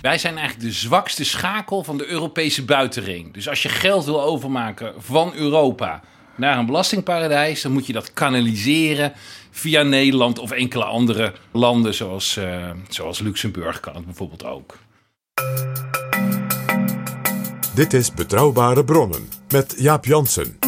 Wij zijn eigenlijk de zwakste schakel van de Europese buitenring. Dus als je geld wil overmaken van Europa naar een belastingparadijs, dan moet je dat kanaliseren via Nederland of enkele andere landen, zoals, eh, zoals Luxemburg kan het bijvoorbeeld ook. Dit is Betrouwbare Bronnen met Jaap Jansen.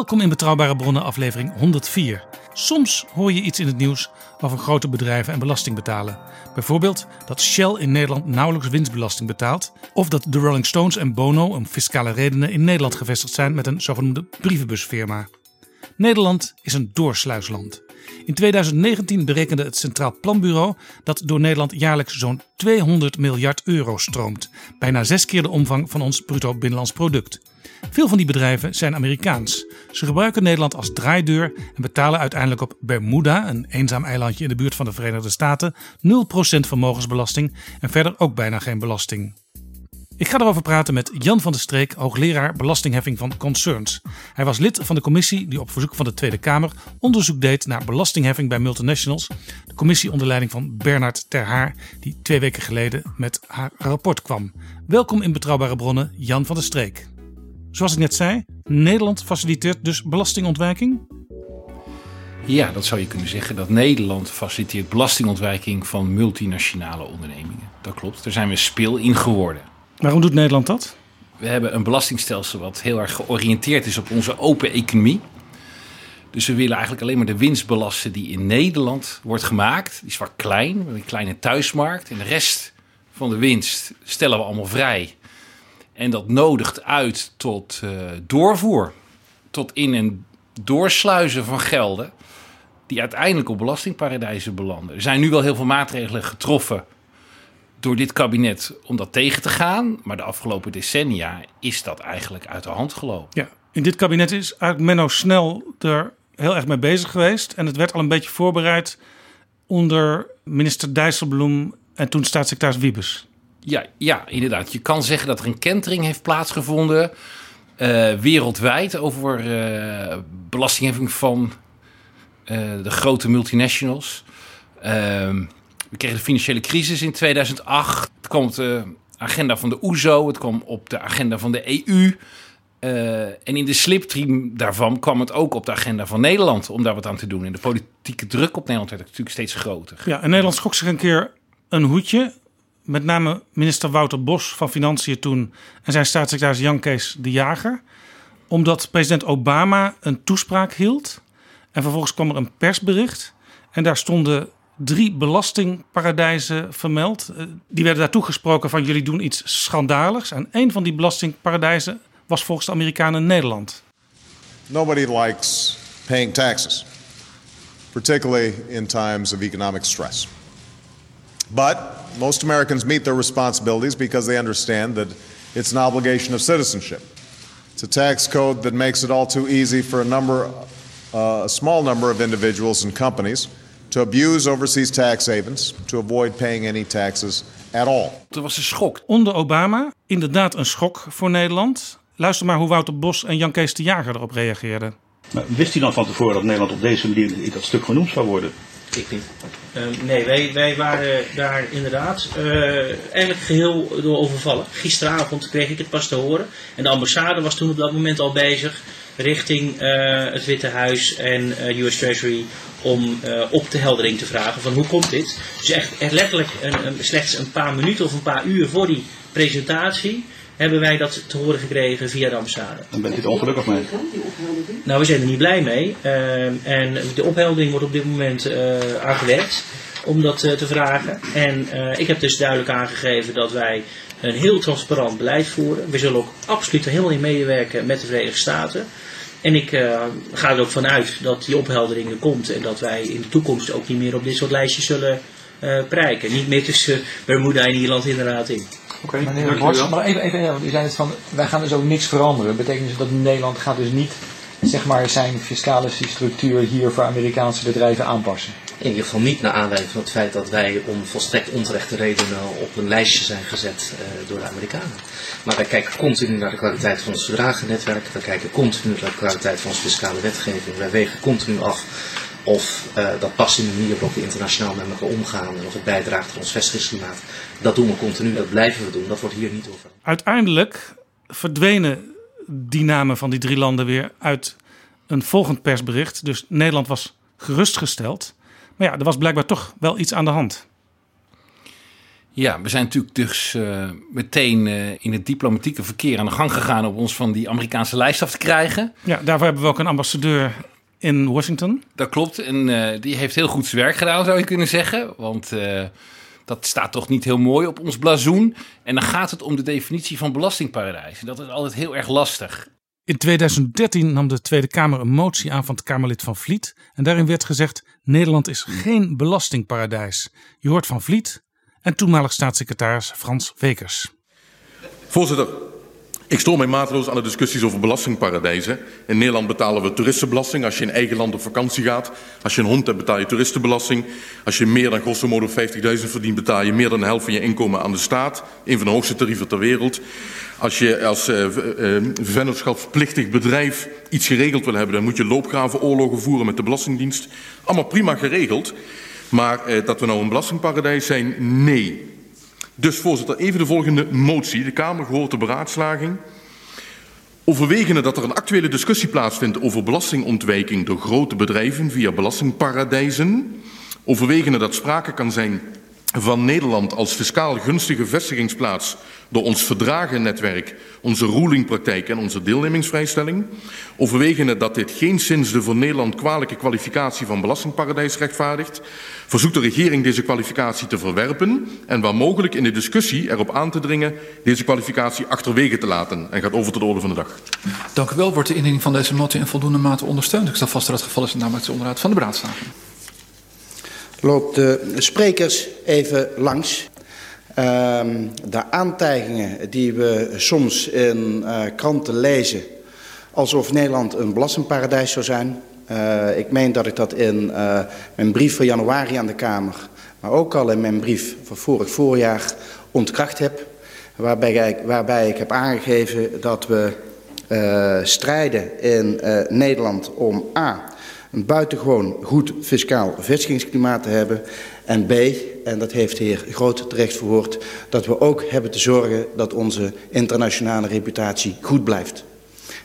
Welkom in Betrouwbare Bronnen aflevering 104. Soms hoor je iets in het nieuws over grote bedrijven en belasting betalen. Bijvoorbeeld dat Shell in Nederland nauwelijks winstbelasting betaalt. Of dat de Rolling Stones en Bono om fiscale redenen in Nederland gevestigd zijn met een zogenoemde brievenbusfirma. Nederland is een doorsluisland. In 2019 berekende het Centraal Planbureau dat door Nederland jaarlijks zo'n 200 miljard euro stroomt. Bijna zes keer de omvang van ons bruto binnenlands product. Veel van die bedrijven zijn Amerikaans. Ze gebruiken Nederland als draaideur en betalen uiteindelijk op Bermuda, een eenzaam eilandje in de buurt van de Verenigde Staten, 0% vermogensbelasting en verder ook bijna geen belasting. Ik ga erover praten met Jan van der Streek, hoogleraar belastingheffing van Concerns. Hij was lid van de commissie die op verzoek van de Tweede Kamer onderzoek deed naar belastingheffing bij multinationals. De commissie onder leiding van Bernard Terhaar, die twee weken geleden met haar rapport kwam. Welkom in Betrouwbare Bronnen, Jan van der Streek. Zoals ik net zei, Nederland faciliteert dus belastingontwijking. Ja, dat zou je kunnen zeggen dat Nederland faciliteert belastingontwijking van multinationale ondernemingen. Dat klopt, daar zijn we speel in geworden. Waarom doet Nederland dat? We hebben een belastingstelsel wat heel erg georiënteerd is op onze open economie. Dus we willen eigenlijk alleen maar de winst belasten die in Nederland wordt gemaakt. Die is vaak klein, we hebben een kleine thuismarkt. En de rest van de winst stellen we allemaal vrij. En dat nodigt uit tot eh, doorvoer. Tot in- en doorsluizen van gelden die uiteindelijk op belastingparadijzen belanden. Er zijn nu wel heel veel maatregelen getroffen door dit kabinet om dat tegen te gaan. Maar de afgelopen decennia is dat eigenlijk uit de hand gelopen. Ja, in dit kabinet is eigenlijk Menno Snel er heel erg mee bezig geweest. En het werd al een beetje voorbereid onder minister Dijsselbloem en toen staatssecretaris Wiebes. Ja, ja, inderdaad. Je kan zeggen dat er een kentering heeft plaatsgevonden eh, wereldwijd over eh, belastingheffing van eh, de grote multinationals. Ehm, we kregen de financiële crisis in 2008. Het kwam op de agenda van de OESO, het kwam op de agenda van de EU. Eh, en in de slipstream daarvan kwam het ook op de agenda van Nederland om daar wat aan te doen. En de politieke druk op Nederland werd natuurlijk steeds groter. Ja, en Nederland schrok zich een keer een hoedje. Met name minister Wouter Bos van Financiën toen en zijn staatssecretaris Jan Kees de Jager. Omdat president Obama een toespraak hield. En vervolgens kwam er een persbericht. En daar stonden drie belastingparadijzen vermeld. Eh, Die werden daartoe gesproken van jullie doen iets schandaligs. En een van die belastingparadijzen was volgens de Amerikanen Nederland. Nobody likes paying taxes, particularly in times of economic stress. But most Americans meet their responsibilities because they understand that it's an obligation of citizenship. It's a tax code that makes it all too easy for a number, uh, a small number of individuals and companies to abuse overseas tax havens to avoid paying any taxes at all. Dat was een schok. Onder Obama inderdaad een schok voor Nederland. Luister maar hoe Wouter Bos en Jan Kees de Jager erop reageerden. Maar wist u dan van tevoren dat Nederland op deze manier in dat stuk genoemd zou worden? Ik niet. Ehm, nee, wij, wij waren daar inderdaad uh, eigenlijk geheel door overvallen. Gisteravond kreeg ik het pas te horen. En de ambassade was toen op dat moment al bezig richting uh, het Witte Huis en uh, US Treasury om op de heldering te vragen van hoe komt dit. Dus echt, echt letterlijk een, een, slechts een paar minuten of een paar uur voor die presentatie hebben wij dat te horen gekregen via de ambassade. Dan bent u er ongelukkig mee? Nou, we zijn er niet blij mee. En de opheldering wordt op dit moment aangewerkt om dat te vragen. En ik heb dus duidelijk aangegeven dat wij een heel transparant beleid voeren. We zullen ook absoluut er helemaal in medewerken met de Verenigde Staten. En ik ga er ook vanuit dat die opheldering er komt en dat wij in de toekomst ook niet meer op dit soort lijstjes zullen prijken. Niet meer tussen Bermuda en Ierland inderdaad in. Oké, okay, maar even, even want u zei het van, wij gaan dus ook niks veranderen. Betekent dus dat Nederland gaat dus niet zeg maar, zijn fiscale structuur hier voor Amerikaanse bedrijven aanpassen? In ieder geval niet naar aanleiding van het feit dat wij om volstrekt onterechte redenen op een lijstje zijn gezet uh, door de Amerikanen. Maar wij kijken continu naar de kwaliteit van ons verdragennetwerk, wij kijken continu naar de kwaliteit van onze fiscale wetgeving, wij wegen continu af of uh, dat past in de manier waarop we internationaal met elkaar omgaan en of het bijdraagt aan ons vestigingsklimaat. Dat doen we continu, dat blijven we doen. Dat wordt hier niet over. Uiteindelijk verdwenen die namen van die drie landen weer uit een volgend persbericht. Dus Nederland was gerustgesteld. Maar ja, er was blijkbaar toch wel iets aan de hand. Ja, we zijn natuurlijk dus uh, meteen uh, in het diplomatieke verkeer aan de gang gegaan om ons van die Amerikaanse lijst af te krijgen. Ja, daarvoor hebben we ook een ambassadeur in Washington. Dat klopt. En uh, die heeft heel goed zijn werk gedaan, zou je kunnen zeggen. Want dat staat toch niet heel mooi op ons blazoen. En dan gaat het om de definitie van belastingparadijs. En dat is altijd heel erg lastig. In 2013 nam de Tweede Kamer een motie aan van het Kamerlid van Vliet. En daarin werd gezegd: Nederland is geen belastingparadijs. Je hoort van Vliet en toenmalig staatssecretaris Frans Wekers. Voorzitter, ik stoor mij mateloos aan de discussies over belastingparadijzen. In Nederland betalen we toeristenbelasting als je in eigen land op vakantie gaat. Als je een hond hebt betaal je toeristenbelasting. Als je meer dan grosso modo 50.000 verdient betaal je meer dan de helft van je inkomen aan de staat. Een van de hoogste tarieven ter wereld. Als je als uh, uh, vennootschapsplichtig bedrijf iets geregeld wil hebben, dan moet je loopgravenoorlogen voeren met de Belastingdienst. Allemaal prima geregeld. Maar uh, dat we nou een belastingparadijs zijn, nee. Dus voorzitter, even de volgende motie. De Kamer gehoord de beraadslaging. Overwegende dat er een actuele discussie plaatsvindt over belastingontwijking door grote bedrijven via belastingparadijzen. Overwegende dat sprake kan zijn van Nederland als fiscaal gunstige vestigingsplaats door ons verdragennetwerk, onze rulingpraktijk en onze deelnemingsvrijstelling. Overwegende dat dit geen sinds de voor Nederland kwalijke kwalificatie van belastingparadijs rechtvaardigt, verzoekt de regering deze kwalificatie te verwerpen en waar mogelijk in de discussie erop aan te dringen deze kwalificatie achterwege te laten en gaat over tot de orde van de dag. Dank u wel. Wordt de indiening van deze motie in voldoende mate ondersteund? Ik stel vast dat het geval is namelijk de onderhoud van de beraadslaging loopt de sprekers even langs. Uh, de aantijgingen die we soms in uh, kranten lezen alsof Nederland een belastingparadijs zou zijn. Uh, ik meen dat ik dat in uh, mijn brief van januari aan de Kamer, maar ook al in mijn brief van vorig voorjaar ontkracht heb. Waarbij ik, waarbij ik heb aangegeven dat we strijden in Nederland om A een buitengewoon goed fiscaal vestigingsklimaat te hebben. En B, en dat heeft de heer Groot terecht verwoord, dat we ook hebben te zorgen dat onze internationale reputatie goed blijft.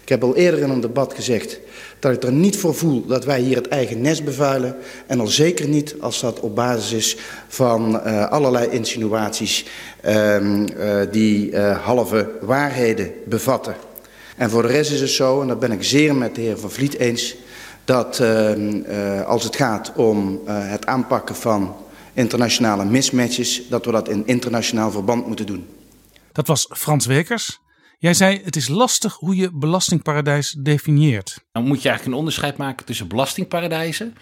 Ik heb al eerder in een debat gezegd dat ik er niet voor voel dat wij hier het eigen nest bevuilen. En al zeker niet als dat op basis is van uh, allerlei insinuaties uh, uh, die uh, halve waarheden bevatten. En voor de rest is het zo, en daar ben ik zeer met de heer Van Vliet eens dat uh, uh, als het gaat om uh, het aanpakken van internationale mismatches, dat we dat in internationaal verband moeten doen. Dat was Frans Wekers. Jij zei het is lastig hoe je belastingparadijs definieert. Dan moet je eigenlijk een onderscheid maken tussen belastingparadijzen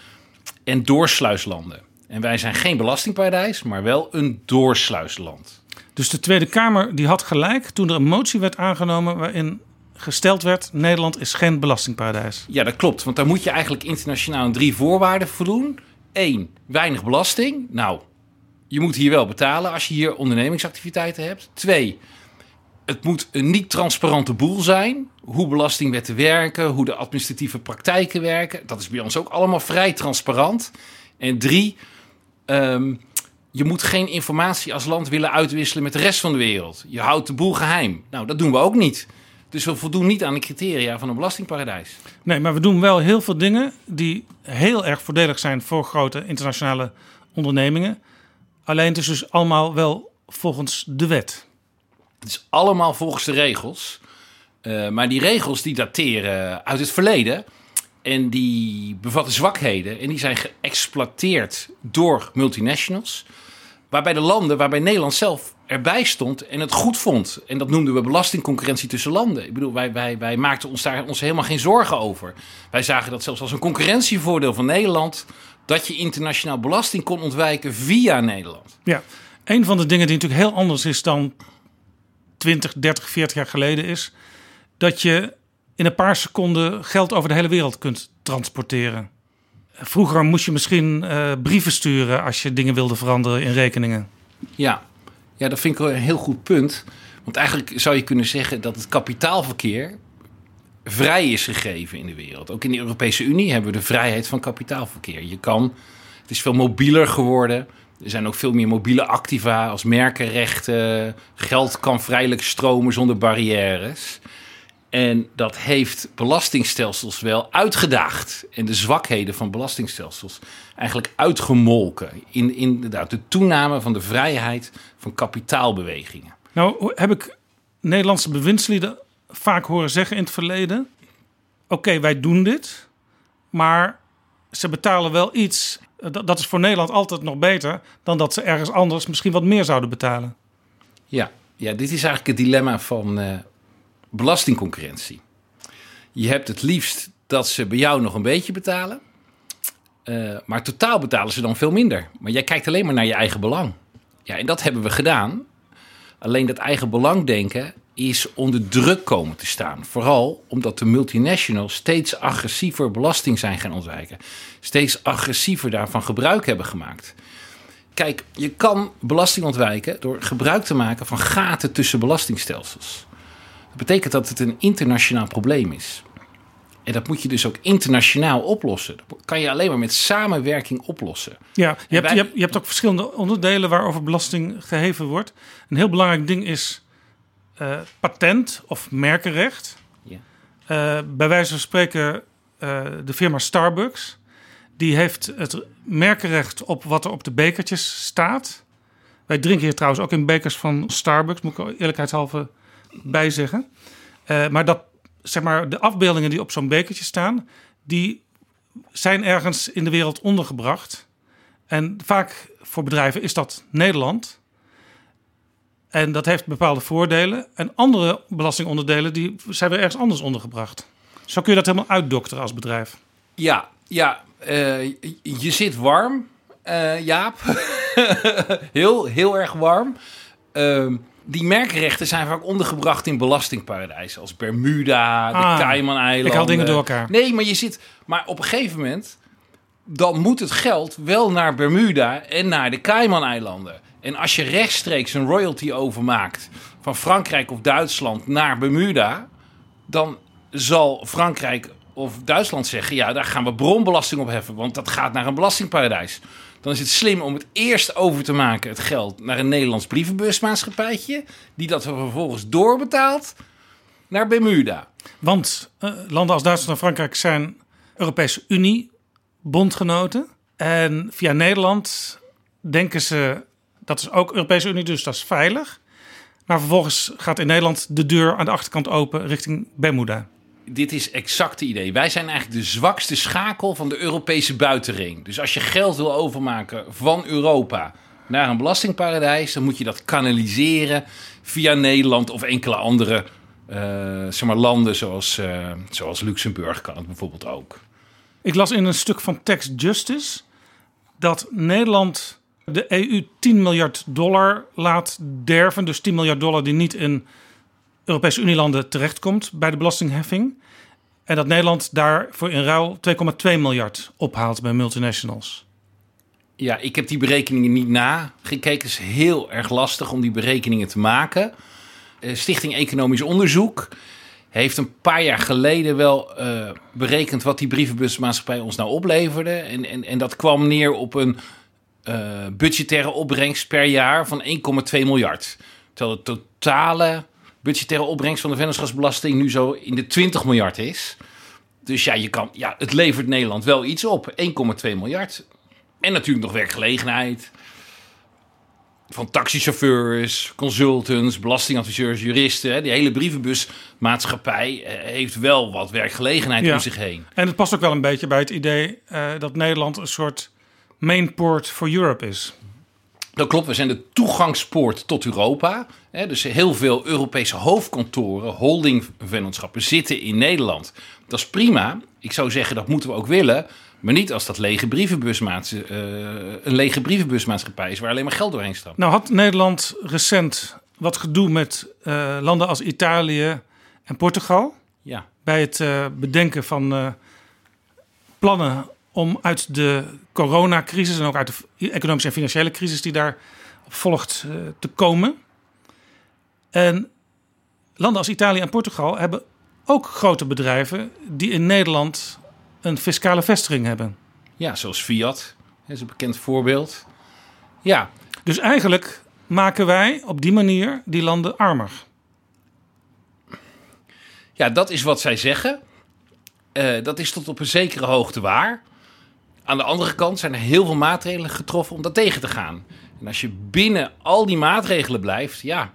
en doorsluislanden. En wij zijn geen belastingparadijs, maar wel een doorsluisland. Dus de Tweede Kamer die had gelijk toen er een motie werd aangenomen waarin gesteld werd: Nederland is geen belastingparadijs. Ja, dat klopt. Want daar moet je eigenlijk internationaal drie voorwaarden voldoen. Eén, weinig belasting. Nou, je moet hier wel betalen als je hier ondernemingsactiviteiten hebt. Twee, het moet een niet transparante boel zijn. Hoe belastingwetten werken, hoe de administratieve praktijken werken. Dat is bij ons ook allemaal vrij transparant. En drie, ehm, je moet geen informatie als land willen uitwisselen met de rest van de wereld. Je houdt de boel geheim. Nou, dat doen we ook niet. Dus we voldoen niet aan de criteria van een belastingparadijs. Nee, maar we doen wel heel veel dingen die heel erg voordelig zijn voor grote internationale ondernemingen. Alleen het is dus allemaal wel volgens de wet. Het is allemaal volgens de regels. Uh, maar die regels die dateren uit het verleden. En die bevatten zwakheden. En die zijn geëxploiteerd door multinationals. Waarbij de landen, waarbij Nederland zelf erbij stond en het goed vond. En dat noemden we belastingconcurrentie tussen landen. Ik bedoel, wij, wij, wij maakten ons daar ons helemaal geen zorgen over. Wij zagen dat zelfs als een concurrentievoordeel van Nederland. dat je internationaal belasting kon ontwijken via Nederland. Ja, een van de dingen die natuurlijk heel anders is dan 20, 30, 40 jaar geleden is. dat je in een paar seconden geld over de hele wereld kunt transporteren. Vroeger moest je misschien uh, brieven sturen als je dingen wilde veranderen in rekeningen. Ja. Ja, dat vind ik een heel goed punt. Want eigenlijk zou je kunnen zeggen dat het kapitaalverkeer vrij is gegeven in de wereld. Ook in de Europese Unie hebben we de vrijheid van kapitaalverkeer. Je kan, het is veel mobieler geworden. Er zijn ook veel meer mobiele activa als merkenrechten. Geld kan vrijelijk stromen zonder barrières. En dat heeft belastingstelsels wel uitgedaagd. En de zwakheden van belastingstelsels eigenlijk uitgemolken. In inderdaad de toename van de vrijheid van kapitaalbewegingen. Nou heb ik Nederlandse bewindslieden vaak horen zeggen in het verleden... oké, wij doen dit, maar ze betalen wel iets... dat is voor Nederland altijd nog beter... dan dat ze ergens anders misschien wat meer zouden betalen. Ja, ja dit is eigenlijk het dilemma van... Uh, belastingconcurrentie. Je hebt het liefst dat ze bij jou nog een beetje betalen. Uh, maar totaal betalen ze dan veel minder. Maar jij kijkt alleen maar naar je eigen belang. Ja, en dat hebben we gedaan. Alleen dat eigen belangdenken is onder druk komen te staan. Vooral omdat de multinationals steeds agressiever belasting zijn gaan ontwijken. Steeds agressiever daarvan gebruik hebben gemaakt. Kijk, je kan belasting ontwijken door gebruik te maken van gaten tussen belastingstelsels. Dat betekent dat het een internationaal probleem is. En dat moet je dus ook internationaal oplossen. Dat kan je alleen maar met samenwerking oplossen. Ja, je hebt, je, hebt, je hebt ook verschillende onderdelen waarover belasting geheven wordt. Een heel belangrijk ding is uh, patent of merkenrecht. Ja. Uh, bij wijze van spreken uh, de firma Starbucks. Die heeft het merkenrecht op wat er op de bekertjes staat. Wij drinken hier trouwens ook in bekers van Starbucks, moet ik eerlijkheidshalve bij zeggen. Uh, maar dat, zeg maar, de afbeeldingen die op zo'n bekertje staan, die zijn ergens in de wereld ondergebracht. En vaak voor bedrijven is dat Nederland. En dat heeft bepaalde voordelen. En andere belastingonderdelen die zijn weer ergens anders ondergebracht. Zo kun je dat helemaal uitdokteren als bedrijf. Ja, ja. Uh, je zit warm, uh, Jaap. heel, heel erg warm. Uh, die merkrechten zijn vaak ondergebracht in belastingparadijzen. Als Bermuda, de ah, Cayman-eilanden. Ik haal dingen door elkaar. Nee, maar je zit... Maar op een gegeven moment... dan moet het geld wel naar Bermuda en naar de Cayman-eilanden. En als je rechtstreeks een royalty overmaakt... van Frankrijk of Duitsland naar Bermuda... dan zal Frankrijk of Duitsland zeggen... ja, daar gaan we bronbelasting op heffen... want dat gaat naar een belastingparadijs dan is het slim om het eerst over te maken, het geld, naar een Nederlands brievenbusmaatschappijtje, die dat vervolgens doorbetaalt naar Bermuda. Want uh, landen als Duitsland en Frankrijk zijn Europese Unie bondgenoten. En via Nederland denken ze dat is ook Europese Unie, dus dat is veilig. Maar vervolgens gaat in Nederland de deur aan de achterkant open richting Bermuda dit is exact het idee. Wij zijn eigenlijk de zwakste schakel van de Europese buitenring. Dus als je geld wil overmaken van Europa naar een belastingparadijs, dan moet je dat kanaliseren via Nederland of enkele andere uh, zeg maar landen, zoals, uh, zoals Luxemburg kan het bijvoorbeeld ook. Ik las in een stuk van Tax Justice dat Nederland de EU 10 miljard dollar laat derven. Dus 10 miljard dollar die niet in Europese Unielanden terechtkomt bij de belastingheffing. En dat Nederland daarvoor in ruil 2,2 miljard ophaalt bij multinationals. Ja, ik heb die berekeningen niet nagekeken. Het is heel erg lastig om die berekeningen te maken. Eh, Stichting Economisch Onderzoek heeft een paar jaar geleden wel uh, berekend wat die brievenbusmaatschappij ons nou opleverde. En, en, en dat kwam neer op een uh, budgettaire opbrengst per jaar van 1,2 miljard. Terwijl de totale budgettaire opbrengst van de vennootschapsbelasting nu zo in de 20 miljard is. Dus ja, je kan, ja, het levert Nederland wel iets op. 1,2 miljard. En natuurlijk nog werkgelegenheid. Van taxichauffeurs, consultants, belastingadviseurs, juristen. Die hele brievenbusmaatschappij eh, heeft wel wat werkgelegenheid om zich heen. En het past ook wel een beetje bij het idee uh, dat Nederland een soort mainport for Europe is. Dat klopt, we zijn de toegangspoort tot Europa. dus heel veel Europese hoofdkantoren, holdingvennootschappen zitten in Nederland. Dat is prima. Ik zou zeggen, dat moeten we ook willen. Maar niet als dat lege brievenbusmaatschappij, uh, een lege brievenbusmaatschappij is waar alleen maar geld doorheen stapt. Nou had Nederland recent wat gedoe met uh, landen als Italië en Portugal. Ja. Bij het uh, bedenken van plannen om uit de coronacrisis en ook uit de economische en financiële crisis die daar volgt te komen. En landen als Italië en Portugal hebben ook grote bedrijven die in Nederland een fiscale vestiging hebben. Ja, zoals Fiat is een bekend voorbeeld. Ja. Dus eigenlijk maken wij op die manier die landen armer. Ja, dat is wat zij zeggen. Uh, dat is tot op een zekere hoogte waar. Aan de andere kant zijn er heel veel maatregelen getroffen om dat tegen te gaan. En als je binnen al die maatregelen blijft, ja,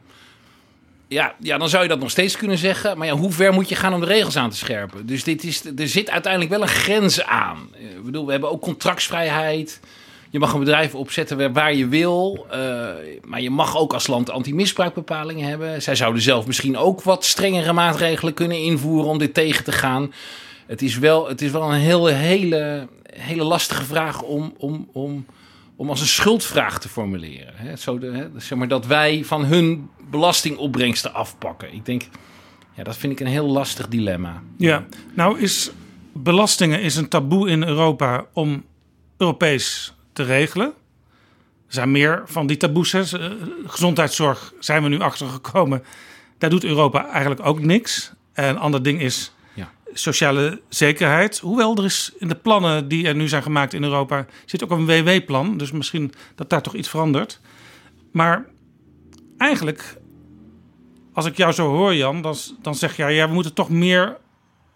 ja, ja, dan zou je dat nog steeds kunnen zeggen. Maar ja, hoe ver moet je gaan om de regels aan te scherpen? Dus dit is, er zit uiteindelijk wel een grens aan. Ik bedoel, we hebben ook contractsvrijheid. Je mag een bedrijf opzetten waar je wil. Uh, maar je mag ook als land anti-misbruikbepalingen hebben. Zij zouden zelf misschien ook wat strengere maatregelen kunnen invoeren om dit tegen te gaan. Het is wel, het is wel een hele, hele, hele lastige vraag om, om, om, om als een schuldvraag te formuleren. Zo hè? Zeg maar dat wij van hun belastingopbrengsten afpakken. Ik denk, ja, dat vind ik een heel lastig dilemma. Ja, nou is belastingen is een taboe in Europa om Europees te regelen. Er zijn meer van die taboes. Hè. Gezondheidszorg zijn we nu achtergekomen. Daar doet Europa eigenlijk ook niks. En een ander ding is. Sociale zekerheid. Hoewel er is in de plannen die er nu zijn gemaakt in Europa... zit ook een WW-plan. Dus misschien dat daar toch iets verandert. Maar eigenlijk, als ik jou zo hoor, Jan, dan, dan zeg je ja, we moeten toch meer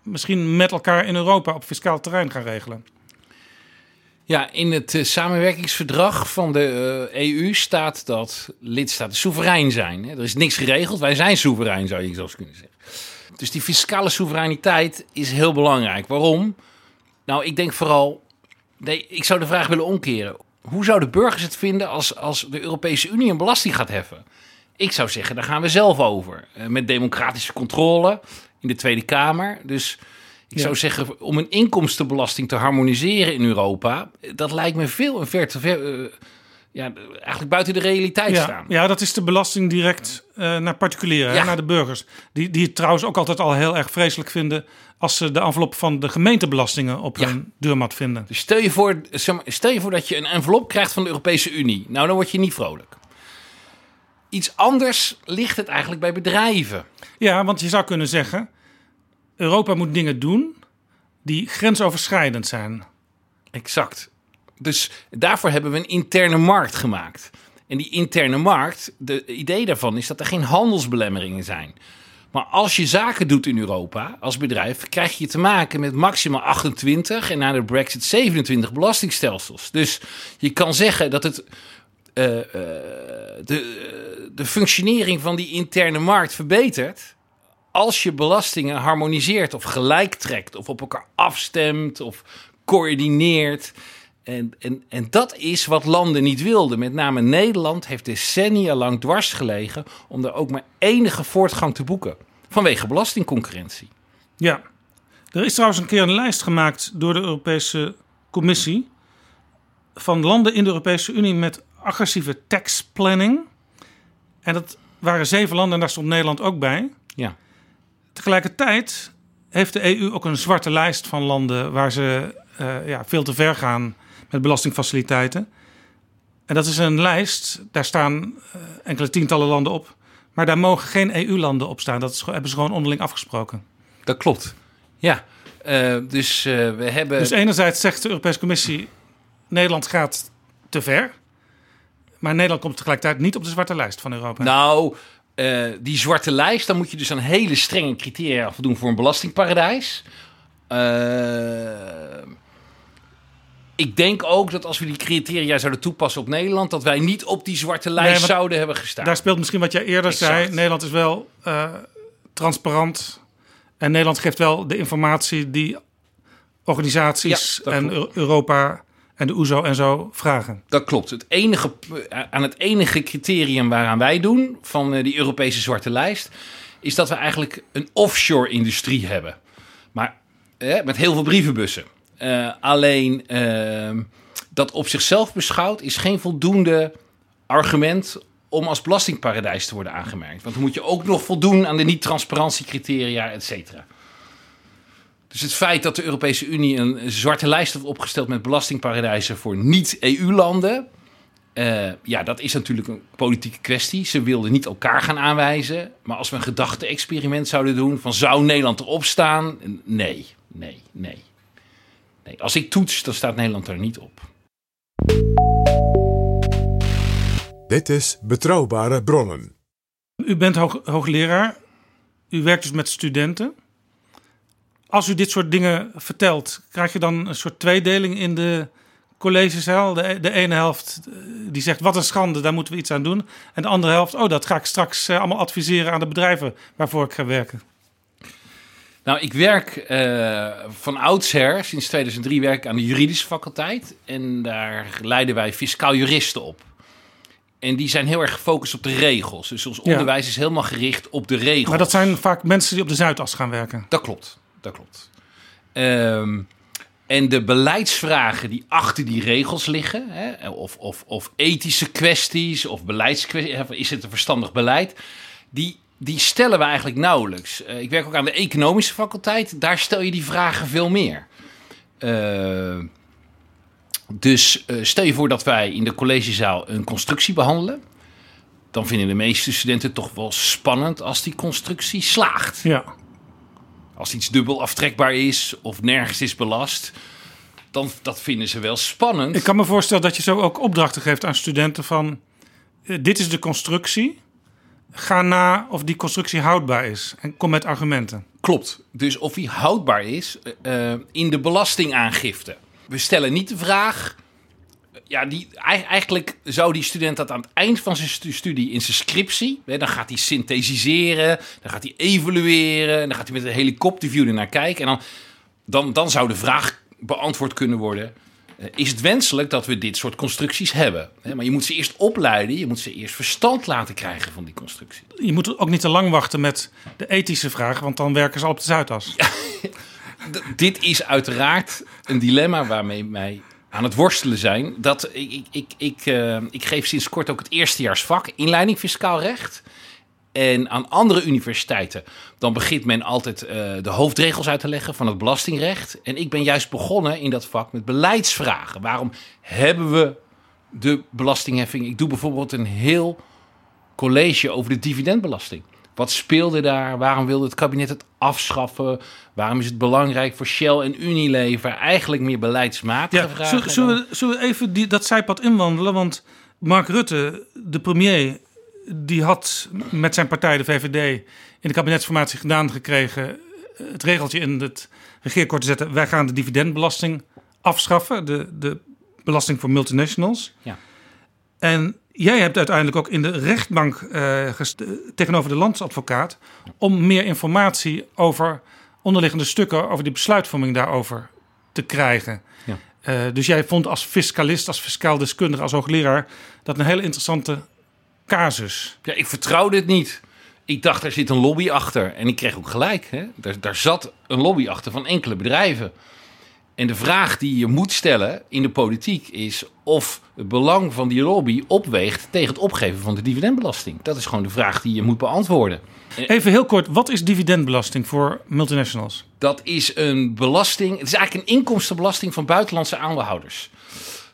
misschien met elkaar in Europa op fiscaal terrein gaan regelen. Ja, in het uh, samenwerkingsverdrag van de EU staat dat lidstaten soeverein zijn. Er is niks geregeld, wij zijn soeverein, zou je zelfs kunnen zeggen. Dus die fiscale soevereiniteit is heel belangrijk. Waarom? Nou, ik denk vooral. Nee, ik zou de vraag willen omkeren. Hoe zouden burgers het vinden als, als de Europese Unie een belasting gaat heffen? Ik zou zeggen, daar gaan we zelf over. Uh, met democratische controle in de Tweede Kamer. Dus ik zou zeggen, om een inkomstenbelasting te harmoniseren in Europa, dat lijkt me veel en ver te ver. Ja, eigenlijk buiten de realiteit ja, staan. Ja, dat is de belasting direct uh, naar particulieren, ja. naar de burgers. Die, die het trouwens ook altijd al heel erg vreselijk vinden als ze de envelop van de gemeentebelastingen op ja. hun deurmat vinden. Dus stel je, voor, stel je voor dat je een envelop krijgt van de Europese Unie. Nou, dan word je niet vrolijk. Iets anders ligt het eigenlijk bij bedrijven. Ja, want je zou kunnen zeggen: Europa moet dingen doen die grensoverschrijdend zijn. Exact. Dus daarvoor hebben we een interne markt gemaakt. En die interne markt, de idee daarvan is dat er geen handelsbelemmeringen zijn. Maar als je zaken doet in Europa als bedrijf, krijg je te maken met maximaal 28 en na de Brexit 27 belastingstelsels. Dus je kan zeggen dat het. Uh, uh, de, de functionering van die interne markt verbetert. Als je belastingen harmoniseert of gelijk trekt, of op elkaar afstemt of coördineert. En, en, en dat is wat landen niet wilden. Met name Nederland heeft decennia lang dwars gelegen om er ook maar enige voortgang te boeken. Vanwege belastingconcurrentie. Ja, er is trouwens een keer een lijst gemaakt door de Europese Commissie. van landen in de Europese Unie met agressieve tax planning. En dat waren zeven landen en daar stond Nederland ook bij. Ja. Tegelijkertijd heeft de EU ook een zwarte lijst van landen waar ze uh, ja, veel te ver gaan met belastingfaciliteiten. En dat is een lijst, daar staan uh, enkele tientallen landen op. Maar daar mogen geen EU-landen op staan. Dat is, hebben ze gewoon onderling afgesproken. Dat klopt. Ja. Uh, dus uh, we hebben. Dus enerzijds zegt de Europese Commissie: Nederland gaat te ver. Maar Nederland komt tegelijkertijd niet op de zwarte lijst van Europa. Nou, uh, die zwarte lijst, dan moet je dus aan hele strenge criteria voldoen voor een belastingparadijs. Ik denk ook dat als we die criteria zouden toepassen op Nederland, dat wij niet op die zwarte lijst nee, zouden hebben gestaan. Daar speelt misschien wat jij eerder exact. zei. Nederland is wel transparant. En Nederland geeft wel de informatie die organisaties ja, en klopt. Europa en de OESO en zo vragen. Dat klopt. Het enige, aan het enige criterium waaraan wij doen van eh, die Europese zwarte lijst, is dat we eigenlijk een offshore industrie hebben. Maar eh, met heel veel brievenbussen. Uh, alleen uh, dat op zichzelf beschouwd is geen voldoende argument om als belastingparadijs te worden aangemerkt. Want dan moet je ook nog voldoen aan de niet-transparantiecriteria, et cetera. Dus het feit dat de Europese Unie een zwarte lijst heeft opgesteld met belastingparadijzen voor niet-EU-landen. Uh, ja, dat is natuurlijk een politieke kwestie. Ze wilden niet elkaar gaan aanwijzen. Maar als we een gedachte-experiment zouden doen van zou Nederland erop staan? Nee, nee, nee. Nee. Als ik toets, dan staat Nederland er niet op. Dit is Betrouwbare Bronnen. U bent hoog, hoogleraar. U werkt dus met studenten. Als u dit soort dingen vertelt, krijg je dan een soort tweedeling in de collegezaal? De, de ene helft eh, die zegt wat een schande, daar moeten we iets aan doen. En de andere helft, oh dat ga ik straks eh, allemaal adviseren aan de bedrijven waarvoor ik ga werken. Nou, ik werk uh, van oudsher, sinds 2003 werk ik aan de juridische faculteit. En daar leiden wij fiscaal juristen op. En die zijn heel erg gefocust op de regels. Dus ons onderwijs is helemaal gericht op de regels. Maar dat zijn vaak mensen die op de Zuidas gaan werken. Dat klopt, dat klopt. Um, en de beleidsvragen die achter die regels liggen, hè, of, of, of ethische kwesties, of beleidskwesties, is het een verstandig beleid, die, die stellen we eigenlijk nauwelijks. Uh, ik werk ook aan de economische faculteit, daar stel je die vragen veel meer. Uh, dus uh, stel je voor dat wij in de collegezaal een constructie behandelen. Dan vinden de meeste studenten toch wel spannend als die constructie slaagt. Ja. Als iets dubbel aftrekbaar is of nergens is belast, dan dat vinden ze wel spannend. Ik kan me voorstellen dat je zo ook opdrachten geeft aan studenten van... Uh, dit is de constructie, ga na of die constructie houdbaar is en kom met argumenten. Klopt. Dus of die houdbaar is uh, in de belastingaangifte we stellen niet de vraag. Ja, die, eigenlijk zou die student dat aan het eind van zijn studie in zijn scriptie. Hè, dan gaat hij synthesiseren, dan gaat hij evalueren, dan gaat hij met een helikopterview er naar kijken. En dan, dan, dan zou de vraag beantwoord kunnen worden: eh, is het wenselijk dat we dit soort constructies hebben? Maar je moet ze eerst opleiden, je moet ze eerst verstand laten krijgen van die constructie. Je moet ook niet te lang wachten met de ethische vragen, want dan werken ze al op de Zuidas. dit is uiteraard een dilemma waarmee wij aan het worstelen zijn. Dat, ik, ik, ik, ik, uh, ik geef sinds kort ook het eerstejaarsvak inleiding fiscaal recht. En aan andere universiteiten, dan begint men altijd uh, de hoofdregels uit te leggen van het belastingrecht. En ik ben juist begonnen in dat vak met beleidsvragen. Waarom hebben we de belastingheffing? Ik doe bijvoorbeeld een heel college over de dividendbelasting. Wat speelde daar? Waarom wilde het kabinet het afschaffen? Waarom is het belangrijk voor Shell en Unilever? Eigenlijk meer beleidsmatige ja, vragen. Zullen, we, zullen we even die, dat zijpad inwandelen? Want Mark Rutte, de premier, die had met zijn partij, de VVD, in de kabinetsformatie gedaan gekregen het regeltje in het regeerakkoord te zetten. Wij gaan de dividendbelasting afschaffen, de, de belasting voor multinationals. Ja. En Jij hebt uiteindelijk ook in de rechtbank uh, tegenover de landsadvocaat om meer informatie over onderliggende stukken, over die besluitvorming daarover te krijgen. Ja. Uh, dus jij vond als fiscalist, als fiscaal deskundige, als hoogleraar dat een hele interessante casus. Ja, ik vertrouw dit niet. Ik dacht, er zit een lobby achter. En ik kreeg ook gelijk. Hè? Daar, daar zat een lobby achter van enkele bedrijven. En de vraag die je moet stellen in de politiek is of het belang van die lobby opweegt tegen het opgeven van de dividendbelasting. Dat is gewoon de vraag die je moet beantwoorden. Even heel kort, wat is dividendbelasting voor multinationals? Dat is een belasting, het is eigenlijk een inkomstenbelasting van buitenlandse aandeelhouders.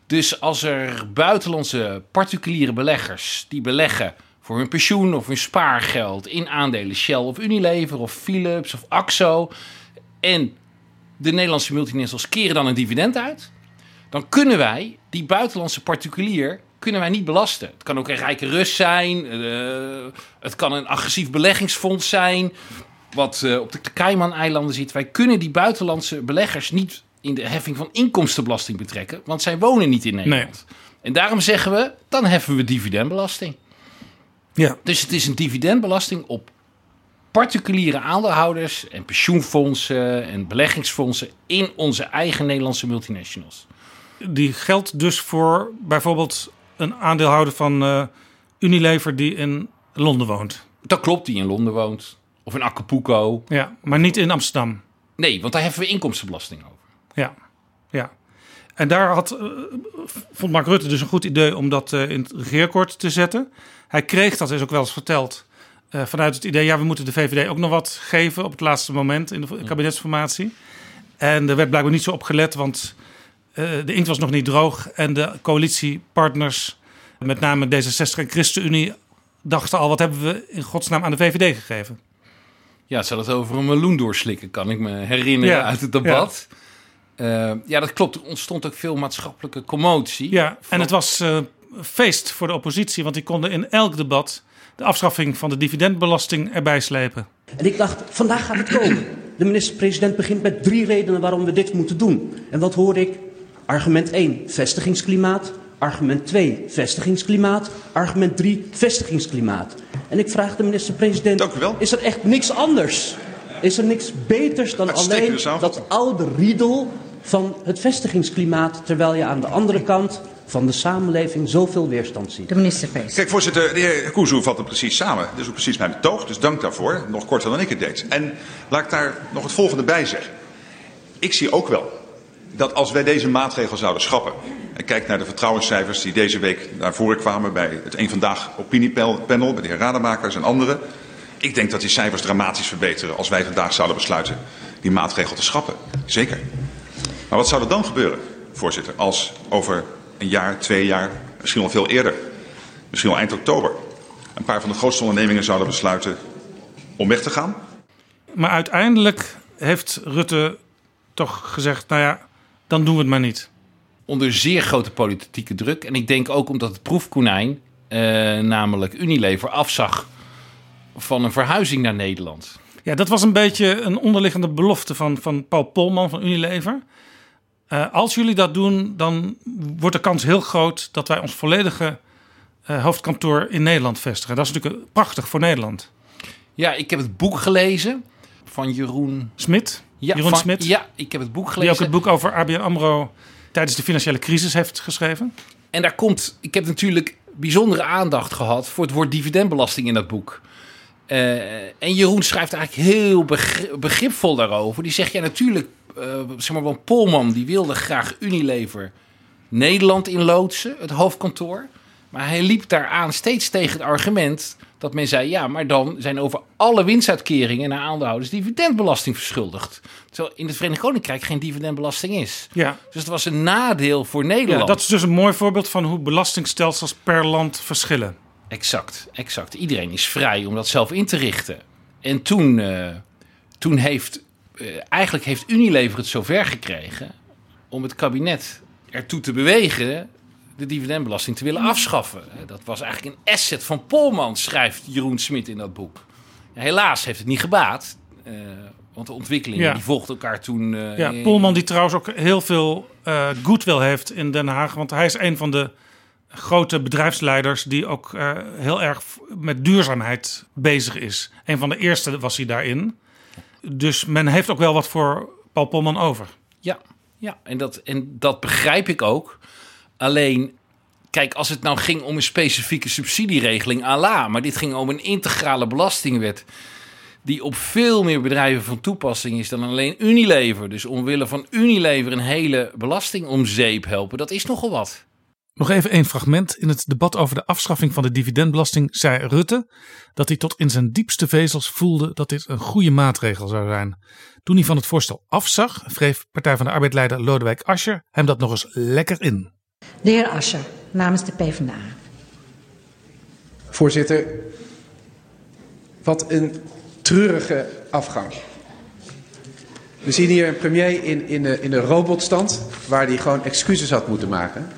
Dus als er buitenlandse particuliere beleggers die beleggen voor hun pensioen of hun spaargeld in aandelen Shell of Unilever of Philips of Axo. En de Nederlandse multinationals keren dan een dividend uit. Dan kunnen wij die buitenlandse particulier kunnen wij niet belasten. Het kan ook een rijke Rus zijn. Uh, het kan een agressief beleggingsfonds zijn. Wat uh, op de Cayman-eilanden zit. Wij kunnen die buitenlandse beleggers niet in de heffing van inkomstenbelasting betrekken. Want zij wonen niet in Nederland. Nee. En daarom zeggen we, dan heffen we dividendbelasting. Ja. Dus het is een dividendbelasting op particuliere aandeelhouders en pensioenfondsen en beleggingsfondsen in onze eigen Nederlandse multinationals. Die geldt dus voor bijvoorbeeld een aandeelhouder van uh, Unilever die in Londen woont. Dat klopt, die in Londen woont. Of in Acapulco. Ja, maar niet in Amsterdam. Nee, want daar heffen we inkomstenbelasting over. Ja, ja. En daar had, uh, vond Mark Rutte dus een goed idee om dat uh, in het regeerakkoord te zetten. Hij kreeg, dat is ook wel eens verteld, uh, vanuit het idee... ja, we moeten de VVD ook nog wat geven op het laatste moment in de kabinetsformatie. En er werd blijkbaar niet zo op gelet, want de inkt was nog niet droog... en de coalitiepartners, met name D66 en ChristenUnie... dachten al, wat hebben we in godsnaam aan de VVD gegeven? Ja, ze hadden het over een meloen doorslikken, kan ik me herinneren ja, uit het debat... Ja. Uh, ja, dat klopt. Er ontstond ook veel maatschappelijke commotie. Ja, en het was uh, feest voor de oppositie, want die konden in elk debat de afschaffing van de dividendbelasting erbij slepen. En ik dacht, vandaag gaat het komen. De minister-president begint met drie redenen waarom we dit moeten doen. En wat hoor ik? Argument 1, vestigingsklimaat. Argument 2, vestigingsklimaat. Argument 3, vestigingsklimaat. En ik vraag de minister-president, is er echt niks anders? Is er niks beters dan alleen dat oude riedel van het vestigingsklimaat, terwijl je aan de andere kant van de samenleving zoveel weerstand ziet. De minister Pees. Kijk, voorzitter, de heer Koezoe vat het precies samen. Dat is ook precies mijn betoog, dus dank daarvoor. Nog korter dan ik het deed. En laat ik daar nog het volgende bij zeggen. Ik zie ook wel dat als wij deze maatregel zouden schrappen... en kijk naar de vertrouwenscijfers die deze week naar voren kwamen... bij het Eén Vandaag opiniepanel, bij de heer Rademakers en anderen... ik denk dat die cijfers dramatisch verbeteren als wij vandaag zouden besluiten die maatregel te schrappen. Zeker. Maar wat zou er dan gebeuren, voorzitter, als over een jaar, twee jaar, misschien wel veel eerder, misschien wel eind oktober, een paar van de grootste ondernemingen zouden besluiten om weg te gaan? Maar uiteindelijk heeft Rutte toch gezegd, nou ja, dan doen we het maar niet. Onder zeer grote politieke druk. En ik denk ook omdat het proefkonijn, eh, namelijk Unilever, afzag van een verhuizing naar Nederland. Ja, dat was een beetje een onderliggende belofte van, van Paul Polman van Unilever. Uh, als jullie dat doen, dan wordt de kans heel groot dat wij ons volledige uh, hoofdkantoor in Nederland vestigen. Dat is natuurlijk prachtig voor Nederland. Ja, ik heb het boek gelezen van Jeroen Smit. Ja, Jeroen van, Smit. Ja, ik heb het boek gelezen. Die ook het boek over ABN AMRO tijdens de financiële crisis heeft geschreven. En daar komt, ik heb natuurlijk bijzondere aandacht gehad voor het woord dividendbelasting in dat boek. Uh, en Jeroen schrijft eigenlijk heel begripvol daarover. Die zegt, ja natuurlijk, zeg maar, want Polman die wilde graag Unilever Nederland inloodsen, het hoofdkantoor. Maar hij liep daaraan steeds tegen het argument dat men zei: ja, maar dan zijn over alle winstuitkeringen naar aandeelhouders dividendbelasting verschuldigd. Terwijl in het Verenigd Koninkrijk geen dividendbelasting is. Ja. Dus het was een nadeel voor Nederland. Ja, dat is dus een mooi voorbeeld van hoe belastingstelsels per land verschillen. Exact, exact. Iedereen is vrij om dat zelf in te richten. En toen, uh, toen heeft, eigenlijk heeft Unilever het zover gekregen om het kabinet ertoe te bewegen de dividendbelasting te willen afschaffen. Dat was eigenlijk een asset van Polman, schrijft Jeroen Smit in dat boek. Helaas heeft het niet gebaat. Uh, want de ontwikkelingen ja. die volgden elkaar toen. Uh, ja, Polman die trouwens ook heel veel uh, goodwill heeft in Den Haag. Want hij is een van de grote bedrijfsleiders die ook uh, heel erg met duurzaamheid bezig is. Een van de eerste was hij daarin. Dus men heeft ook wel wat voor Paul Polman over. Ja, ja en, dat, en dat begrijp ik ook. Alleen, kijk, als het nou ging om een specifieke subsidieregeling, ala, maar dit ging om een integrale belastingwet die op veel meer bedrijven van toepassing is dan alleen Unilever. Dus omwille van Unilever een hele belasting om zeep helpen, dat is nogal wat. Nog even een fragment. In het debat over de afschaffing van de dividendbelasting zei Rutte dat hij tot in zijn diepste vezels voelde dat dit een goede maatregel zou zijn. Toen hij van het voorstel afzag, wreef Partij van de Arbeidleider Lodewijk Asscher hem dat nog eens lekker in. De heer Asscher, namens de PvdA. Voorzitter, wat een treurige afgang. We zien hier een premier in, in, de, in de robotstand, waar hij gewoon excuses had moeten maken.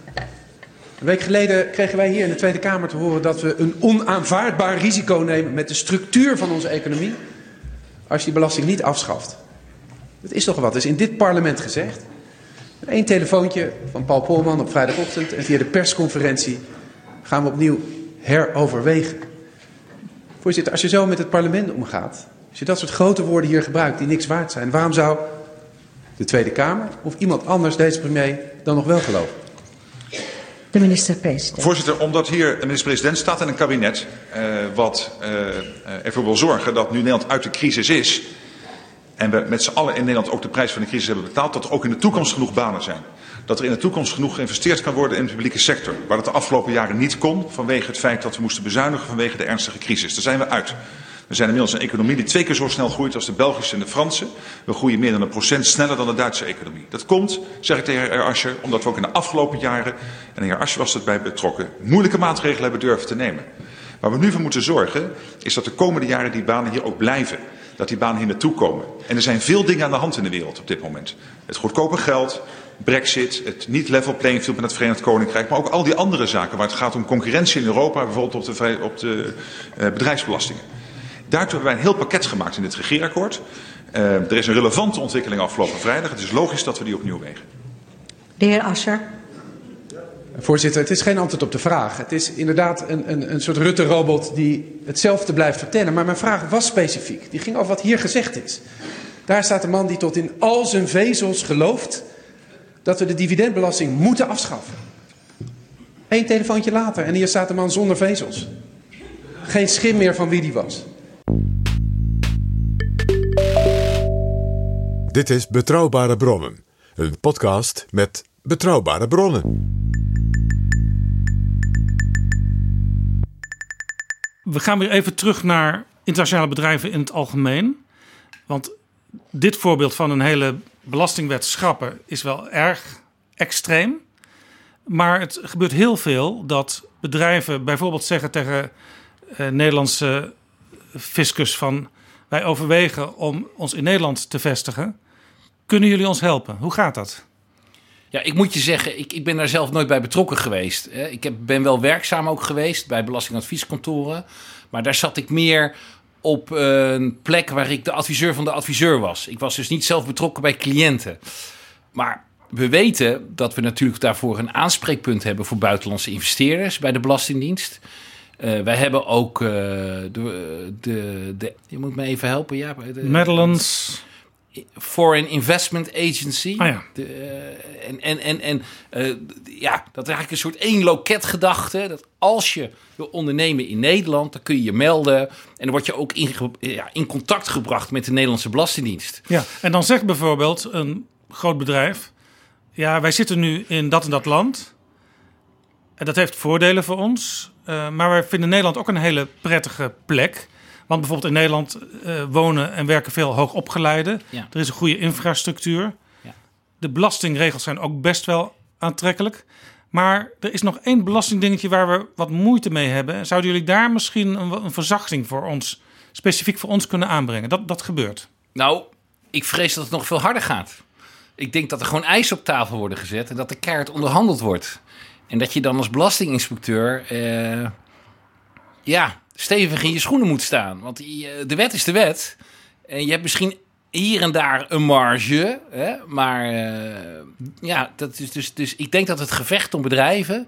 Een week geleden kregen wij hier in de Tweede Kamer te horen dat we een onaanvaardbaar risico nemen met de structuur van onze economie als je die belasting niet afschaft. Dat is toch wat, dat is in dit parlement gezegd. Eén telefoontje van Paul Polman op vrijdagochtend en via de persconferentie gaan we opnieuw heroverwegen. Voorzitter, als je zo met het parlement omgaat, als je dat soort grote woorden hier gebruikt die niks waard zijn, waarom zou de Tweede Kamer of iemand anders deze premier dan nog wel geloven? De minister-president. Voorzitter, omdat hier de minister-president staat in een kabinet uh, wat uh, ervoor wil zorgen dat nu Nederland uit de crisis is en we met z'n allen in Nederland ook de prijs van de crisis hebben betaald, dat er ook in de toekomst genoeg banen zijn. Dat er in de toekomst genoeg geïnvesteerd kan worden in de publieke sector. Waar dat de afgelopen jaren niet kon vanwege het feit dat we moesten bezuinigen vanwege de ernstige crisis. Daar zijn we uit. We zijn inmiddels een economie die twee keer zo snel groeit als de Belgische en de Franse. We groeien meer dan een procent sneller dan de Duitse economie. Dat komt, zeg ik tegen heer Ascher, omdat we ook in de afgelopen jaren, en heer Ascher was erbij betrokken, moeilijke maatregelen hebben durven te nemen. Waar we nu voor moeten zorgen, is dat de komende jaren die banen hier ook blijven. Dat die banen hier naartoe komen. En er zijn veel dingen aan de hand in de wereld op dit moment. Het goedkope geld, Brexit, het niet level playing field met het Verenigd Koninkrijk, maar ook al die andere zaken waar het gaat om concurrentie in Europa, bijvoorbeeld op de, op de uh, bedrijfsbelastingen. Daartoe hebben wij een heel pakket gemaakt in dit regeerakkoord. Uh, er is een relevante ontwikkeling afgelopen vrijdag. Het is logisch dat we die opnieuw wegen. De heer Ascher. Voorzitter, het is geen antwoord op de vraag. Het is inderdaad een, een, een soort Rutte-robot die hetzelfde blijft vertellen. Maar mijn vraag was specifiek. Die ging over wat hier gezegd is. Daar staat een man die tot in al zijn vezels gelooft dat we de dividendbelasting moeten afschaffen. Eén telefoontje later en hier staat een man zonder vezels. Geen schim meer van wie die was. Dit is Betrouwbare Bronnen, een podcast met betrouwbare bronnen. We gaan weer even terug naar internationale bedrijven in het algemeen. Want dit voorbeeld van een hele belastingwet schrappen is wel erg extreem. Maar het gebeurt heel veel dat bedrijven bijvoorbeeld zeggen tegen uh, Nederlandse fiscus van wij overwegen om ons in Nederland te vestigen. Kunnen jullie ons helpen? Hoe gaat dat? Ja, ik moet je zeggen, ik, ik ben daar zelf nooit bij betrokken geweest. Ik heb, ben wel werkzaam ook geweest bij belastingadvieskantoren. Maar daar zat ik meer op een plek waar ik de adviseur van de adviseur was. Ik was dus niet zelf betrokken bij cliënten. Maar we weten dat we natuurlijk daarvoor een aanspreekpunt hebben voor buitenlandse investeerders bij de Belastingdienst. Uh, wij hebben ook uh, de, de, de, Je moet me even helpen. Ja, de, Netherlands. Foreign Investment Agency. Ah, ja. de, uh, en en, en, en ja, dat is eigenlijk een soort één loketgedachte. Dat als je wil ondernemen in Nederland, dan kun je je melden. En dan word je ook in, ja, in contact gebracht met de Nederlandse Belastingdienst. Ja, en dan zegt bijvoorbeeld een groot bedrijf: Ja, wij zitten nu in dat en dat land. En dat heeft voordelen voor ons. Uh, maar wij vinden Nederland ook een hele prettige plek. Want bijvoorbeeld in Nederland uh, wonen en werken veel hoogopgeleiden. Ja. Er is een goede infrastructuur. Ja. De belastingregels zijn ook best wel aantrekkelijk. Maar er is nog één belastingdingetje waar we wat moeite mee hebben. Zouden jullie daar misschien een, een verzachting voor ons, specifiek voor ons, kunnen aanbrengen? Dat, dat gebeurt. Nou, ik vrees dat het nog veel harder gaat. Ik denk dat er gewoon eisen op tafel worden gezet en dat de kaart onderhandeld wordt. En dat je dan als belastinginspecteur uh, ja, stevig in je schoenen moet staan. Want de wet is de wet. En je hebt misschien hier en daar een marge. Hè? Maar uh, ja, dat is dus, dus ik denk dat het gevecht om bedrijven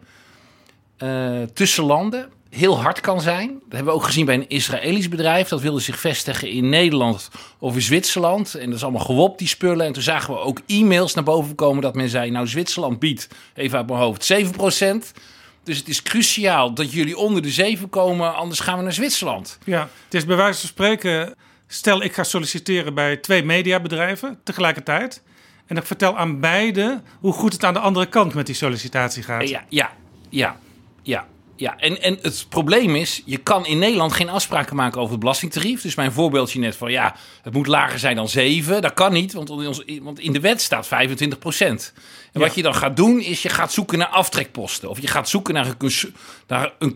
tussen landen heel hard kan zijn. Dat hebben we ook gezien bij een Israëlisch bedrijf. Dat wilde zich vestigen in Nederland of in Zwitserland. En dat is allemaal gewopt, die spullen. En toen zagen we ook e-mails naar boven komen dat men zei... nou, Zwitserland biedt, even uit mijn hoofd, 7%. Dus het is cruciaal dat jullie onder de 7 komen, anders gaan we naar Zwitserland. Ja, het is bij wijze van spreken... stel ik ga solliciteren bij twee mediabedrijven tegelijkertijd... en ik vertel aan beide hoe goed het aan de andere kant met die sollicitatie gaat. Ja, ja, ja, ja. Ja, en, en het probleem is, je kan in Nederland geen afspraken maken over het belastingtarief. Dus mijn voorbeeldje net van, ja, het moet lager zijn dan 7. Dat kan niet, want in, ons, want in de wet staat 25 procent. En wat je dan gaat doen, is je gaat zoeken naar aftrekposten. Of je gaat zoeken naar een, naar een,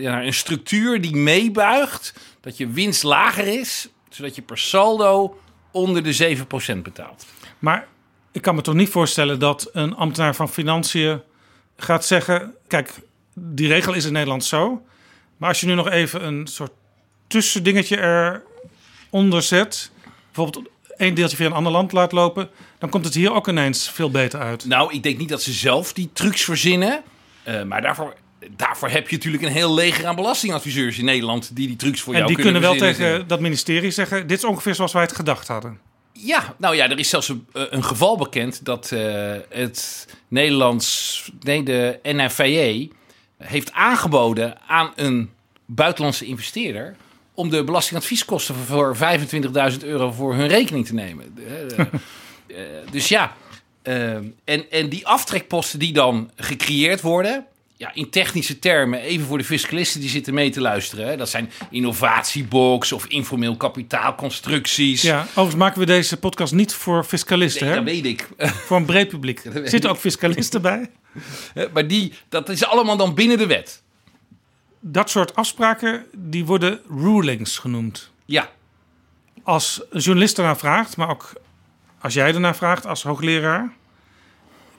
naar een structuur die meebuigt dat je winst lager is, zodat je per saldo onder de 7 procent betaalt. Maar ik kan me toch niet voorstellen dat een ambtenaar van Financiën gaat zeggen: Kijk, die regel is in Nederland zo. Maar als je nu nog even een soort tussendingetje eronder zet, bijvoorbeeld één deeltje via een ander land laat lopen, dan komt het hier ook ineens veel beter uit. Nou, ik denk niet dat ze zelf die trucs verzinnen. eh, maar daarvoor, daarvoor heb je natuurlijk een heel leger aan belastingadviseurs in Nederland die die trucs voor en jou die kunnen wel tegen dat ministerie zeggen: Dit is ongeveer zoals wij het gedacht hadden. Ja, nou ja, er is zelfs een, eh, een geval bekend dat eh, het Nederlands, nee, de NFVE heeft aangeboden aan een buitenlandse investeerder om de belastingadvieskosten voor 25.000 euro voor hun rekening te nemen. Eh, eh, dus ja, eh, en, en die aftrekposten die dan gecreëerd worden, ja, in technische termen, even voor de fiscalisten die zitten mee te luisteren, hè, dat zijn innovatiebox of informeel kapitaalconstructies. Ja, overigens maken we deze podcast niet voor fiscalisten. Nee, hè? dat weet ik. Voor een breed publiek. Zitten ook fiscalisten bij? Eh, Maar die, dat is allemaal dan binnen de wet. Dat soort afspraken die worden rulings genoemd. Ja. Als een journalist ernaar vraagt, maar ook als jij ernaar vraagt als hoogleraar,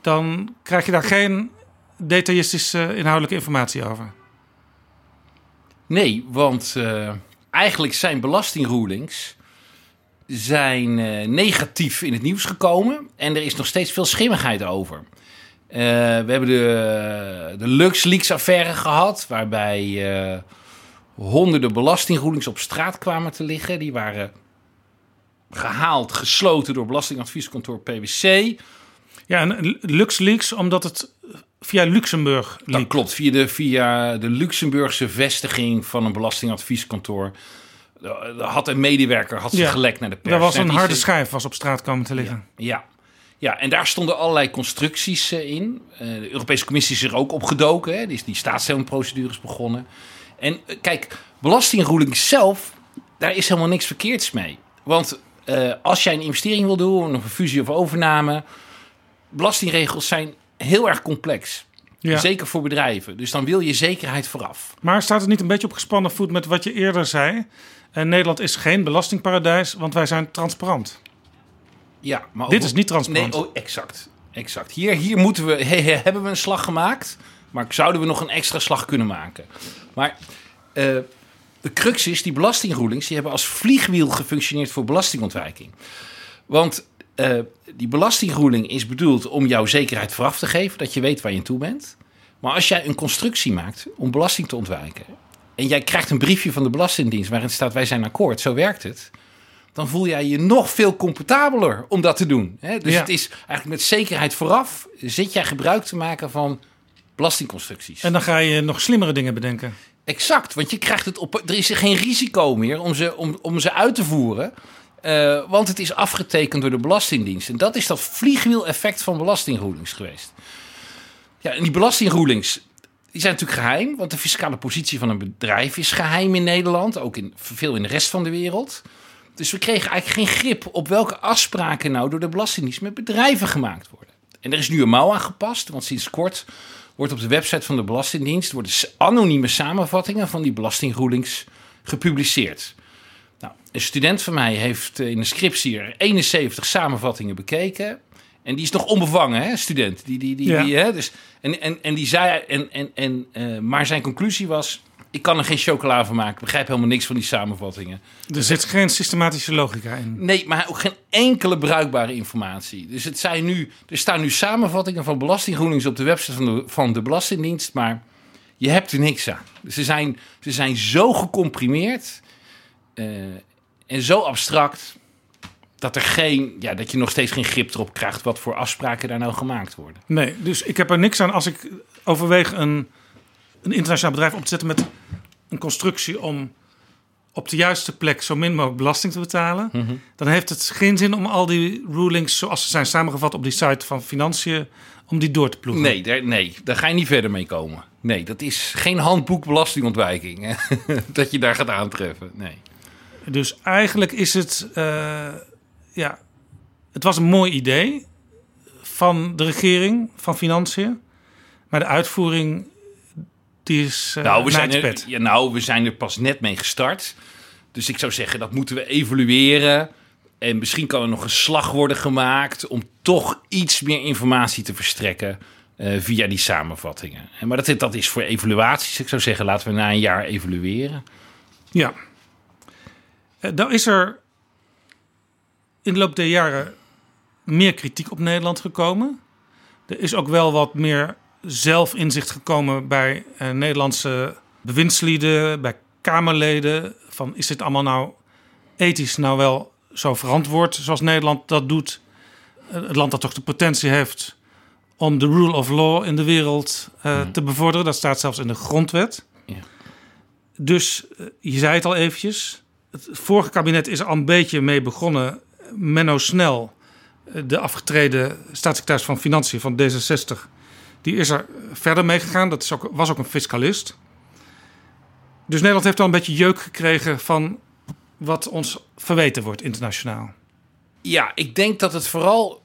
dan krijg je daar geen detailistische inhoudelijke informatie over. Nee, want eh, eigenlijk zijn belastingrulings zijn eh, negatief in het nieuws gekomen. En er is nog steeds veel schimmigheid over. Eh, we hebben de, de LuxLeaks-affaire gehad... waarbij honderden belastingrulings op straat kwamen te liggen. Die waren gehaald, gesloten door belastingadvieskantoor PwC. Ja, en LuxLeaks, omdat het via Luxemburg liep. Dat klopt, via de, via de Luxemburgse vestiging van een belastingadvieskantoor. eh, Had een medewerker had zich gelekt naar de pers. Daar was En een harde ze- schijf was op straat komen te liggen. Ja. ja, en daar stonden allerlei constructies eh, in. Eh, de Europese Commissie is er ook opgedoken. Hè. Die is die begonnen. En eh, kijk, belastingroeling zelf, daar is helemaal niks verkeerds mee. Want eh, als jij een investering wil doen, of een fusie of overname, belastingregels zijn heel erg complex. Ja. Zeker voor bedrijven. Dus dan wil je zekerheid vooraf. Maar staat het niet een beetje op gespannen voet met wat je eerder zei? En Nederland is geen belastingparadijs, want wij zijn transparant. Ja, maar Dit ook- is niet transparant. Nee, oh, exact. exact. Hier, hier moeten we, he- he- hebben we een slag gemaakt, maar zouden we nog een extra slag kunnen maken? Maar eh, de crux is, die belastingrulings, die hebben als vliegwiel gefunctioneerd voor belastingontwijking. Want eh, die belastingruling is bedoeld om jouw zekerheid vooraf te geven, dat je weet waar je aan toe bent. Maar als jij een constructie maakt om belasting te ontwijken, en jij krijgt een briefje van de Belastingdienst waarin staat wij zijn akkoord, zo werkt het dan voel jij je nog veel comfortabeler om dat te doen. Hè? Dus Ja. het is eigenlijk met zekerheid vooraf zit jij gebruik te maken van belastingconstructies. En dan ga je nog slimmere dingen bedenken. Exact, want je krijgt het op. Er is geen risico meer om ze, om, om ze uit te voeren. Eh, want het is afgetekend door de Belastingdienst. En dat is dat vliegwiel-effect van belastingrulings geweest. Ja, en die belastingrulings die zijn natuurlijk geheim. Want de fiscale positie van een bedrijf is geheim in Nederland. Ook in, veel in de rest van de wereld. Dus we kregen eigenlijk geen grip op welke afspraken nou door de Belastingdienst met bedrijven gemaakt worden. En er is nu een mouw aangepast, want sinds kort wordt op de website van de Belastingdienst worden anonieme samenvattingen van die belastingrulings gepubliceerd. Een student van mij heeft in een scriptie er 71 samenvattingen bekeken. En die is nog onbevangen, hè, student. Die, die, die, Ja. die, hè, dus, en, en, en die zei, en, en, en, eh, maar zijn conclusie was: ik kan er geen chocola van maken. Ik begrijp helemaal niks van die samenvattingen. Er zit geen systematische logica in. Nee, maar ook geen enkele bruikbare informatie. Dus het zijn nu, er staan nu samenvattingen van belastingrulings op de website van de, van de Belastingdienst, maar je hebt er niks aan. Ze zijn, ze zijn zo gecomprimeerd eh, en zo abstract dat, er geen, ja, dat je nog steeds geen grip erop krijgt wat voor afspraken daar nou gemaakt worden. Nee, dus ik heb er niks aan als ik overweeg een, een internationaal bedrijf op te zetten met een constructie om op de juiste plek zo min mogelijk belasting te betalen, Mhm. dan heeft het geen zin om al die rulings zoals ze zijn samengevat op die site van Financiën, om die door te ploegen. Nee, daar, nee, daar ga je niet verder mee komen. Nee, dat is geen handboek belastingontwijking. hè, dat je daar gaat aantreffen. Nee. Dus eigenlijk is het, eh, ja, het was een mooi idee van de regering, van Financiën. Maar de uitvoering, die is uh, nou, we zijn er, ja, nou, we zijn er pas net mee gestart. Dus ik zou zeggen, dat moeten we evalueren. En misschien kan er nog een slag worden gemaakt om toch iets meer informatie te verstrekken eh, via die samenvattingen. En Maar dat, dat is voor evaluaties. Ik zou zeggen, laten we na een jaar evalueren. Ja. Uh, dan is er in de loop der jaren meer kritiek op Nederland gekomen. Er is ook wel wat meer zelfinzicht gekomen bij uh, Nederlandse bewindslieden, bij Kamerleden. Van is dit allemaal nou ethisch nou wel zo verantwoord zoals Nederland dat doet? Uh, het land dat toch de potentie heeft om de rule of law in de wereld hmm. te bevorderen. Dat staat zelfs in de grondwet. Ja. Dus je zei het al eventjes. Het vorige kabinet is al een beetje mee begonnen. Menno Snel, de afgetreden staatssecretaris van Financiën van D66, die is er verder mee gegaan. Dat was ook een fiscalist. Dus Nederland heeft al een beetje jeuk gekregen van wat ons verweten wordt internationaal. Ja, ik denk dat het vooral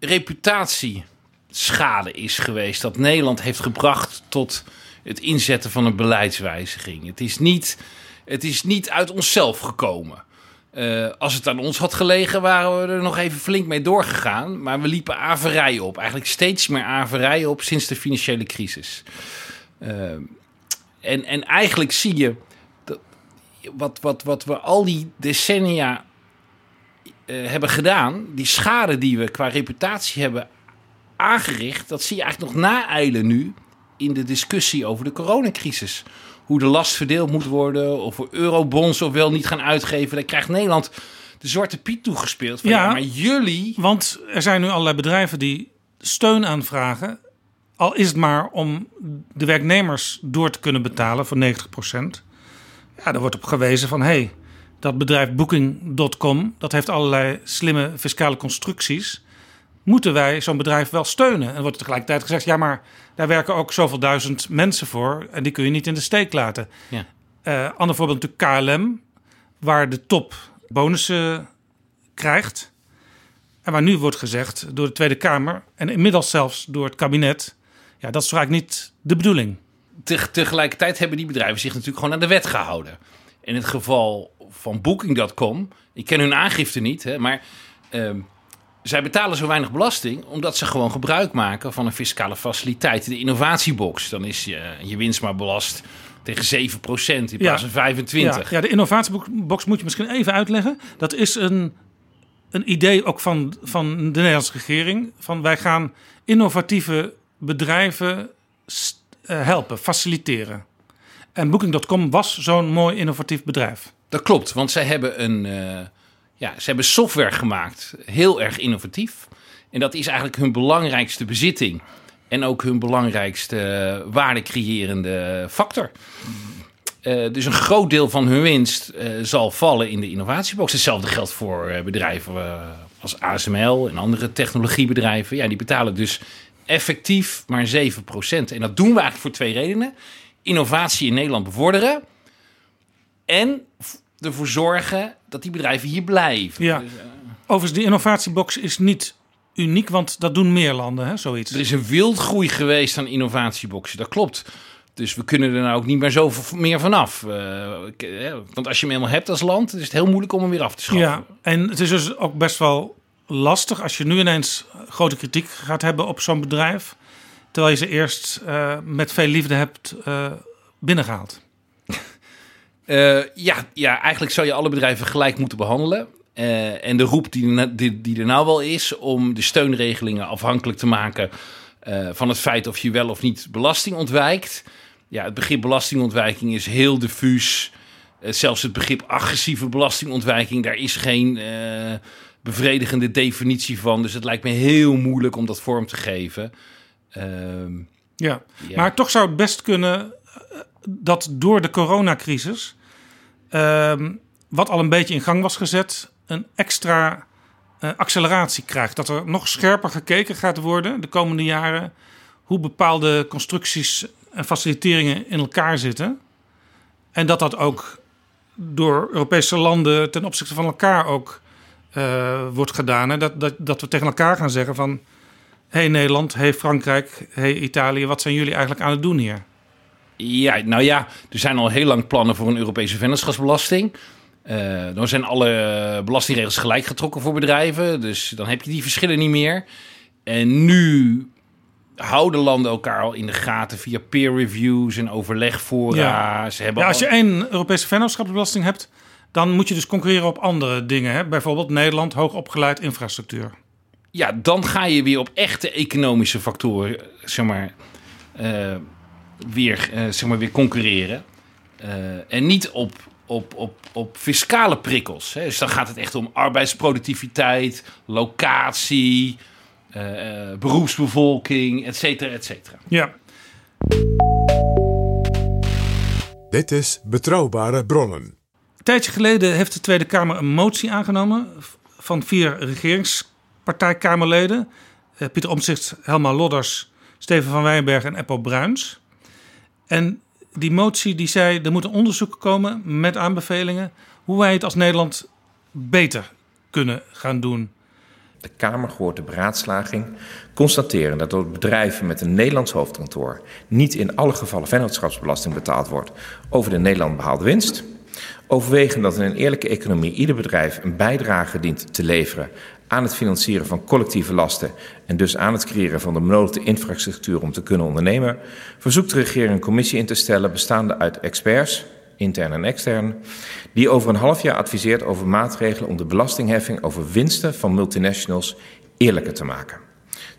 reputatieschade is geweest dat Nederland heeft gebracht tot het inzetten van een beleidswijziging. Het is niet, het is niet uit onszelf gekomen. Uh, als het aan ons had gelegen, waren we er nog even flink mee doorgegaan. Maar we liepen averij op. Eigenlijk steeds meer averij op sinds de financiële crisis. Uh, en, en eigenlijk zie je dat wat, wat, wat we al die decennia uh, hebben gedaan, die schade die we qua reputatie hebben aangericht, dat zie je eigenlijk nog naeilen nu in de discussie over de coronacrisis hoe de last verdeeld moet worden, of we eurobonds of wel niet gaan uitgeven. Dan krijgt Nederland de zwarte piet toegespeeld. Van, ja, ja, maar jullie. Want er zijn nu allerlei bedrijven die steun aanvragen. Al is het maar om de werknemers door te kunnen betalen voor 90%. Ja, daar wordt op gewezen van hé, hey, dat bedrijf Booking.com dat heeft allerlei slimme fiscale constructies. Moeten wij zo'n bedrijf wel steunen? En wordt tegelijkertijd gezegd: ja, maar daar werken ook zoveel duizend mensen voor en die kun je niet in de steek laten. Ja. Uh, ander voorbeeld natuurlijk KLM, waar de top bonussen krijgt. En waar nu wordt gezegd door de Tweede Kamer en inmiddels zelfs door het kabinet: ja, dat is eigenlijk niet de bedoeling. Te, tegelijkertijd hebben die bedrijven zich natuurlijk gewoon aan de wet gehouden. In het geval van Booking.com, ik ken hun aangifte niet, hè, maar. Uh, zij betalen zo weinig belasting omdat ze gewoon gebruik maken van een fiscale faciliteit. De innovatiebox, dan is je, je winst maar belast tegen 7% in plaats van 25%. Ja, ja, de innovatiebox moet je misschien even uitleggen. Dat is een, een idee ook van, van de Nederlandse regering. Van wij gaan innovatieve bedrijven uh, helpen, faciliteren. En Booking.com was zo'n mooi innovatief bedrijf. Dat klopt, want zij hebben een... Uh ja, ze hebben software gemaakt, heel erg innovatief. En dat is eigenlijk hun belangrijkste bezitting. En ook hun belangrijkste waardecreërende factor. Uh, dus een groot deel van hun winst uh, zal vallen in de innovatiebox. Hetzelfde geldt voor bedrijven als ASML en andere technologiebedrijven. Ja, die betalen dus effectief maar 7%. En dat doen we eigenlijk voor twee redenen. Innovatie in Nederland bevorderen. En ervoor zorgen dat die bedrijven hier blijven. Ja. Dus, uh... Overigens, die innovatiebox is niet uniek, want dat doen meer landen, hè, zoiets. Er is een wildgroei geweest aan innovatieboxen, dat klopt. Dus we kunnen er nou ook niet meer zo meer vanaf. Uh, want als je hem helemaal hebt als land, is het heel moeilijk om hem weer af te schaffen. Ja, en het is dus ook best wel lastig als je nu ineens grote kritiek gaat hebben op zo'n bedrijf, terwijl je ze eerst uh, met veel liefde hebt uh, binnengehaald. Uh, ja, ja, eigenlijk zou je alle bedrijven gelijk moeten behandelen. Uh, en de roep die, die, die, er nou wel is om de steunregelingen afhankelijk te maken uh, van het feit of je wel of niet belasting ontwijkt. Ja, het begrip belastingontwijking is heel diffuus. zelfs het begrip agressieve belastingontwijking, daar is geen bevredigende definitie van. Dus het lijkt me heel moeilijk om dat vorm te geven. Ehm, ja. ja, maar toch zou het best kunnen dat door de coronacrisis ehm, wat al een beetje in gang was gezet, een extra eh, acceleratie krijgt. Dat er nog scherper gekeken gaat worden de komende jaren hoe bepaalde constructies en faciliteringen in elkaar zitten. En dat dat ook door Europese landen ten opzichte van elkaar ook eh, wordt gedaan. En dat, dat, dat we tegen elkaar gaan zeggen van... hé hey Nederland, hey Frankrijk, hey Italië... wat zijn jullie eigenlijk aan het doen hier? Ja, nou ja, er zijn al heel lang plannen voor een Europese vennootschapsbelasting. Uh, dan zijn alle belastingregels gelijk getrokken voor bedrijven. Dus dan heb je die verschillen niet meer. En nu houden landen elkaar al in de gaten via peer reviews en overlegfora. Ja. Ze hebben ja, als je één Europese vennootschapsbelasting hebt, dan moet je dus concurreren op andere dingen. Hè? Bijvoorbeeld Nederland, hoogopgeleid infrastructuur. Ja, dan ga je weer op echte economische factoren, zeg maar, uh, weer, uh, zeg maar, weer concurreren. Uh, en niet op, op, op, op fiscale prikkels. Hè? Dus dan gaat het echt om arbeidsproductiviteit, locatie, uh, beroepsbevolking, et cetera, et cetera. Ja. Dit is Betrouwbare Bronnen. Een tijdje geleden heeft de Tweede Kamer een motie aangenomen van vier regeringspartijkamerleden. Pieter Omtzigt, Helma Lodders, Steven van Wijnberg en Eppo Bruins. En die motie die zei, er moet een onderzoek komen met aanbevelingen... hoe wij het als Nederland beter kunnen gaan doen de Kamer gehoord de beraadslaging constateren dat door bedrijven met een Nederlands hoofdkantoor niet in alle gevallen vennootschapsbelasting betaald wordt over de Nederland behaalde winst. Overwegen dat in een eerlijke economie ieder bedrijf een bijdrage dient te leveren aan het financieren van collectieve lasten en dus aan het creëren van de benodigde infrastructuur om te kunnen ondernemen, verzoekt de regering een commissie in te stellen bestaande uit experts, intern en extern, die over een half jaar adviseert over maatregelen om de belastingheffing over winsten van multinationals eerlijker te maken.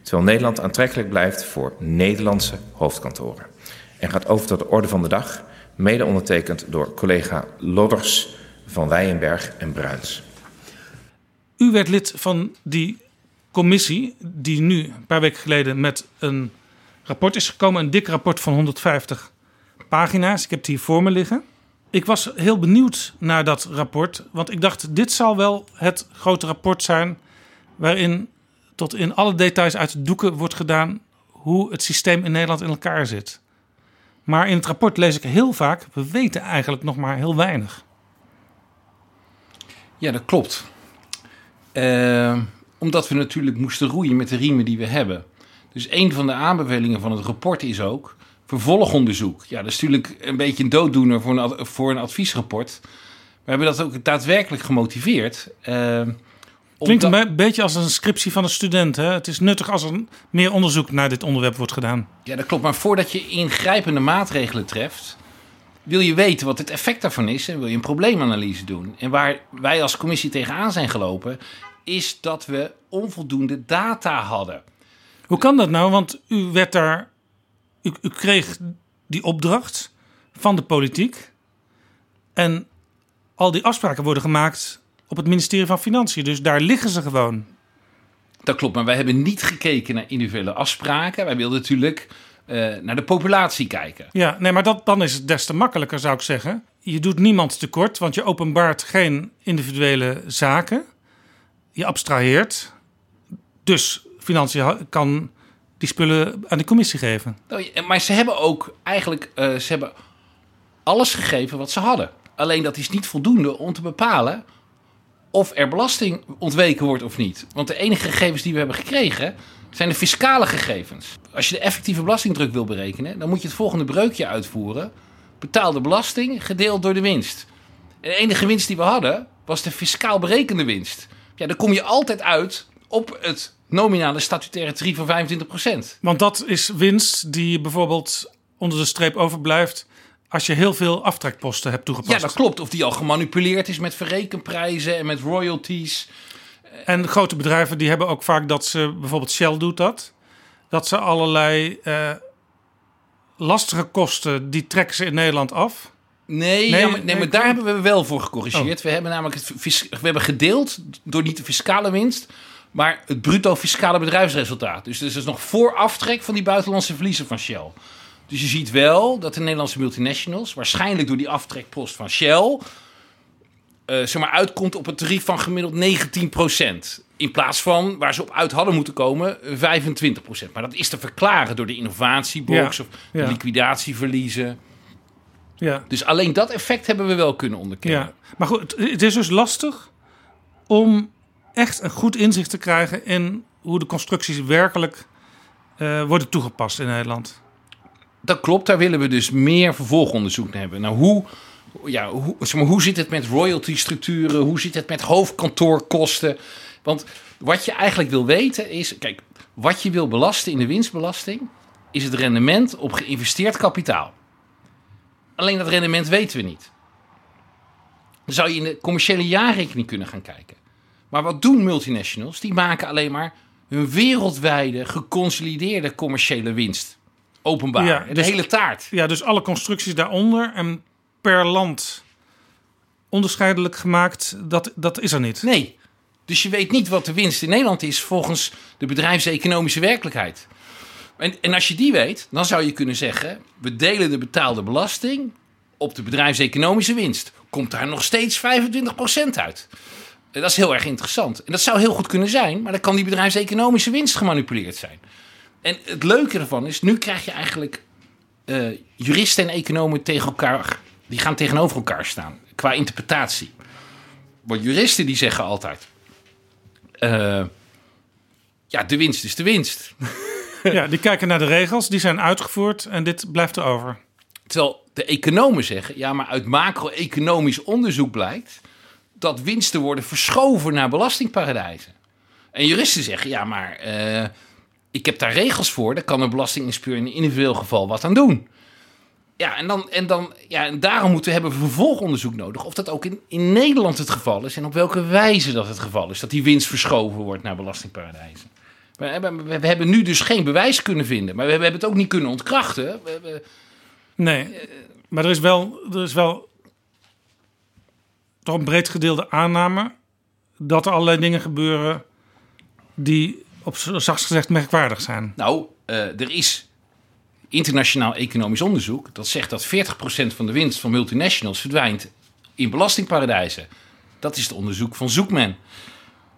Terwijl Nederland aantrekkelijk blijft voor Nederlandse hoofdkantoren. En gaat over tot de orde van de dag, mede ondertekend door collega Lodders van Wijenberg en Bruins. U werd lid van die commissie die nu een paar weken geleden met een rapport is gekomen. Een dik rapport van 150 pagina's. Ik heb het hier voor me liggen. Ik was heel benieuwd naar dat rapport, want ik dacht, dit zal wel het grote rapport zijn waarin tot in alle details uit de doeken wordt gedaan hoe het systeem in Nederland in elkaar zit. Maar in het rapport lees ik heel vaak, we weten eigenlijk nog maar heel weinig. Ja, dat klopt. Uh, omdat we natuurlijk moesten roeien met de riemen die we hebben. Dus een van de aanbevelingen van het rapport is ook vervolgonderzoek. Ja, dat is natuurlijk een beetje een dooddoener voor een, voor een adviesrapport. We hebben dat ook daadwerkelijk gemotiveerd. Uh, Klinkt een beetje als een scriptie van een student. Hè? Het is nuttig als er meer onderzoek naar dit onderwerp wordt gedaan. Ja, dat klopt. Maar voordat je ingrijpende maatregelen treft, wil je weten wat het effect daarvan is en wil je een probleemanalyse doen. En waar wij als commissie tegenaan zijn gelopen, is dat we onvoldoende data hadden. Hoe kan dat nou? Want u werd daar u, u kreeg die opdracht van de politiek. En al die afspraken worden gemaakt op het ministerie van Financiën. Dus daar liggen ze gewoon. Dat klopt, maar wij hebben niet gekeken naar individuele afspraken. Wij wilden natuurlijk uh, naar de populatie kijken. Ja, nee, maar dat, dan is het des te makkelijker, zou ik zeggen. Je doet niemand tekort, want je openbaart geen individuele zaken. Je abstraheert. Dus Financiën kan die spullen aan de commissie geven. Nou, maar ze hebben ook eigenlijk uh, ze hebben alles gegeven wat ze hadden. Alleen dat is niet voldoende om te bepalen of er belasting ontweken wordt of niet. Want de enige gegevens die we hebben gekregen zijn de fiscale gegevens. Als je de effectieve belastingdruk wil berekenen, dan moet je het volgende breukje uitvoeren: betaalde belasting gedeeld door de winst. de enige winst die we hadden was de fiscaal berekende winst. Ja, dan kom je altijd uit op het nominale statutaire tarief van 25%. Want dat is winst die bijvoorbeeld onder de streep overblijft als je heel veel aftrekposten hebt toegepast. Ja, dat klopt. Of die al gemanipuleerd is met verrekenprijzen en met royalties. En grote bedrijven die hebben ook vaak dat ze, bijvoorbeeld Shell doet dat, dat ze allerlei uh, lastige kosten, die trekken ze in Nederland af. Nee, nee, ja, maar, nee, maar daar hebben we wel voor gecorrigeerd. Oh. We hebben namelijk het, we hebben gedeeld door niet de fiscale winst, maar het bruto fiscale bedrijfsresultaat. Dus dat is nog voor aftrek van die buitenlandse verliezen van Shell. Dus je ziet wel dat de Nederlandse multinationals, waarschijnlijk door die aftrekpost van Shell, eh, zeg maar uitkomt op een tarief van gemiddeld 19%. In plaats van waar ze op uit hadden moeten komen, 25%. Maar dat is te verklaren door de innovatiebox Ja, of de ja. liquidatieverliezen. Ja. Dus alleen dat effect hebben we wel kunnen onderkennen. Ja, maar goed, het- het is dus lastig om echt een goed inzicht te krijgen in hoe de constructies werkelijk eh, worden toegepast in Nederland. Dat klopt, daar willen we dus meer vervolgonderzoek naar hebben. Nou, hoe, ja, hoe, zeg maar, hoe zit het met royalty-structuren? Hoe zit het met hoofdkantoorkosten? Want wat je eigenlijk wil weten is... Kijk, wat je wil belasten in de winstbelasting... is het rendement op geïnvesteerd kapitaal. Alleen dat rendement weten we niet. Dan zou je in de commerciële jaarrekening kunnen gaan kijken. Maar wat doen multinationals? Die maken alleen maar hun wereldwijde geconsolideerde commerciële winst openbaar. de dus- hele taart. Ja, dus alle constructies daaronder en per land onderscheidelijk gemaakt, dat, dat is er niet. Nee. Dus je weet niet wat de winst in Nederland is volgens de bedrijfseconomische werkelijkheid. En, en als je die weet, dan zou je kunnen zeggen: we delen de betaalde belasting op de bedrijfseconomische winst. Komt daar nog steeds 25% uit? En Dat is heel erg interessant. En dat zou heel goed kunnen zijn, maar dan kan die bedrijfseconomische winst gemanipuleerd zijn. En het leuke ervan is, nu krijg je eigenlijk eh, juristen en economen tegen elkaar, die gaan tegenover elkaar staan qua interpretatie. Want juristen die zeggen altijd, eh, ja, de winst is de winst. Ja, die kijken naar de regels, die zijn uitgevoerd en dit blijft erover. Terwijl de economen zeggen, ja, maar uit macro-economisch onderzoek blijkt dat winsten worden verschoven naar belastingparadijzen. En juristen zeggen, ja, maar eh, ik heb daar regels voor, daar kan een belastinginspecteur in een individueel geval wat aan doen. Ja, en, dan, en, dan, ja, en daarom moeten we hebben we vervolgonderzoek nodig. Of dat ook in, in Nederland het geval is en op welke wijze dat het geval is. Dat die winst verschoven wordt naar belastingparadijzen. We hebben, we hebben nu dus geen bewijs kunnen vinden. Maar we hebben het ook niet kunnen ontkrachten. We, we- Nee, maar er is wel, er is wel toch een breed gedeelde aanname dat er allerlei dingen gebeuren die op zachtst gezegd merkwaardig zijn. Nou, eh, er is internationaal economisch onderzoek dat zegt dat 40% van de winst van multinationals verdwijnt in belastingparadijzen. Dat is het onderzoek van Zoekman.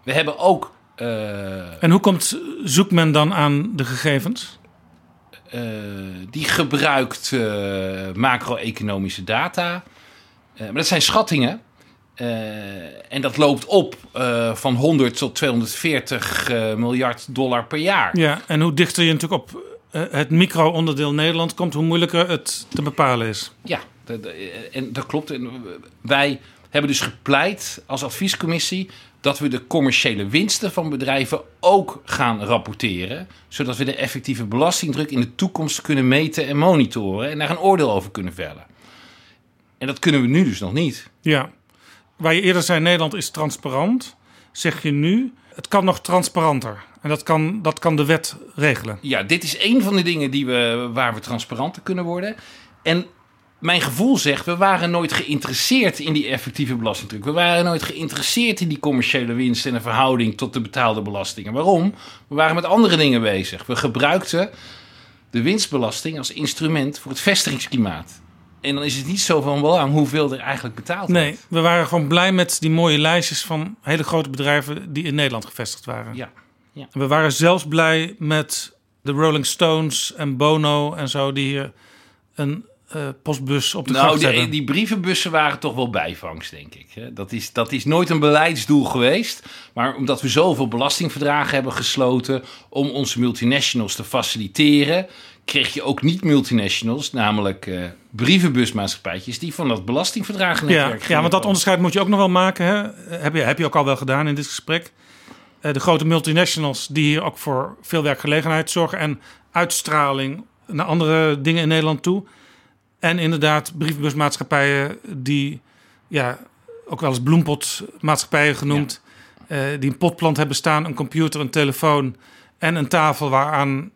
We hebben ook. eh, En hoe komt zoekt men dan aan de gegevens? eh, die gebruikt eh, macro-economische data. Maar dat zijn schattingen. En dat loopt op van 100 tot 240 eh, miljard dollar per jaar. Ja, en hoe dichter je natuurlijk op het micro-onderdeel Nederland komt, hoe moeilijker het te bepalen is. Ja, en dat klopt. En wij hebben dus gepleit als adviescommissie dat we de commerciële winsten van bedrijven ook gaan rapporteren, zodat we de effectieve belastingdruk in de toekomst kunnen meten en monitoren en daar een oordeel over kunnen vellen. En dat kunnen we nu dus nog niet. Ja, waar je eerder zei Nederland is transparant, zeg je nu het kan nog transparanter. En dat kan, dat kan de wet regelen. Ja, dit is een van de dingen die we, waar we transparanter kunnen worden. En mijn gevoel zegt, we waren nooit geïnteresseerd in die effectieve belastingdruk. We waren nooit geïnteresseerd in die commerciële winst en de verhouding tot de betaalde belastingen. Waarom? We waren met andere dingen bezig. We gebruikten de winstbelasting als instrument voor het vestigingsklimaat. En dan is het niet zo van belang hoeveel er eigenlijk betaald wordt. Nee, we waren gewoon blij met die mooie lijstjes van hele grote bedrijven die in Nederland gevestigd waren. Ja. Ja. We waren zelfs blij met de Rolling Stones en Bono en zo, die hier een eh, postbus op de Nou, gracht die, hebben. die brievenbussen waren toch wel bijvangst, denk ik. hè. Dat is, dat is nooit een beleidsdoel geweest. Maar omdat we zoveel belastingverdragen hebben gesloten om onze multinationals te faciliteren, kreeg je ook niet multinationals, namelijk eh brievenbusmaatschappijtjes, die van dat belastingverdragennetwerk Ja, ja, want dat onderscheid moet je ook nog wel maken. Hè? Heb, je, heb je ook al wel gedaan in dit gesprek. Eh, de grote multinationals die hier ook voor veel werkgelegenheid zorgen en uitstraling naar andere dingen in Nederland toe. En inderdaad, brievenbusmaatschappijen die ja, ook wel eens bloempotmaatschappijen genoemd, eh, die een potplant hebben staan, een computer, een telefoon en een tafel waaraan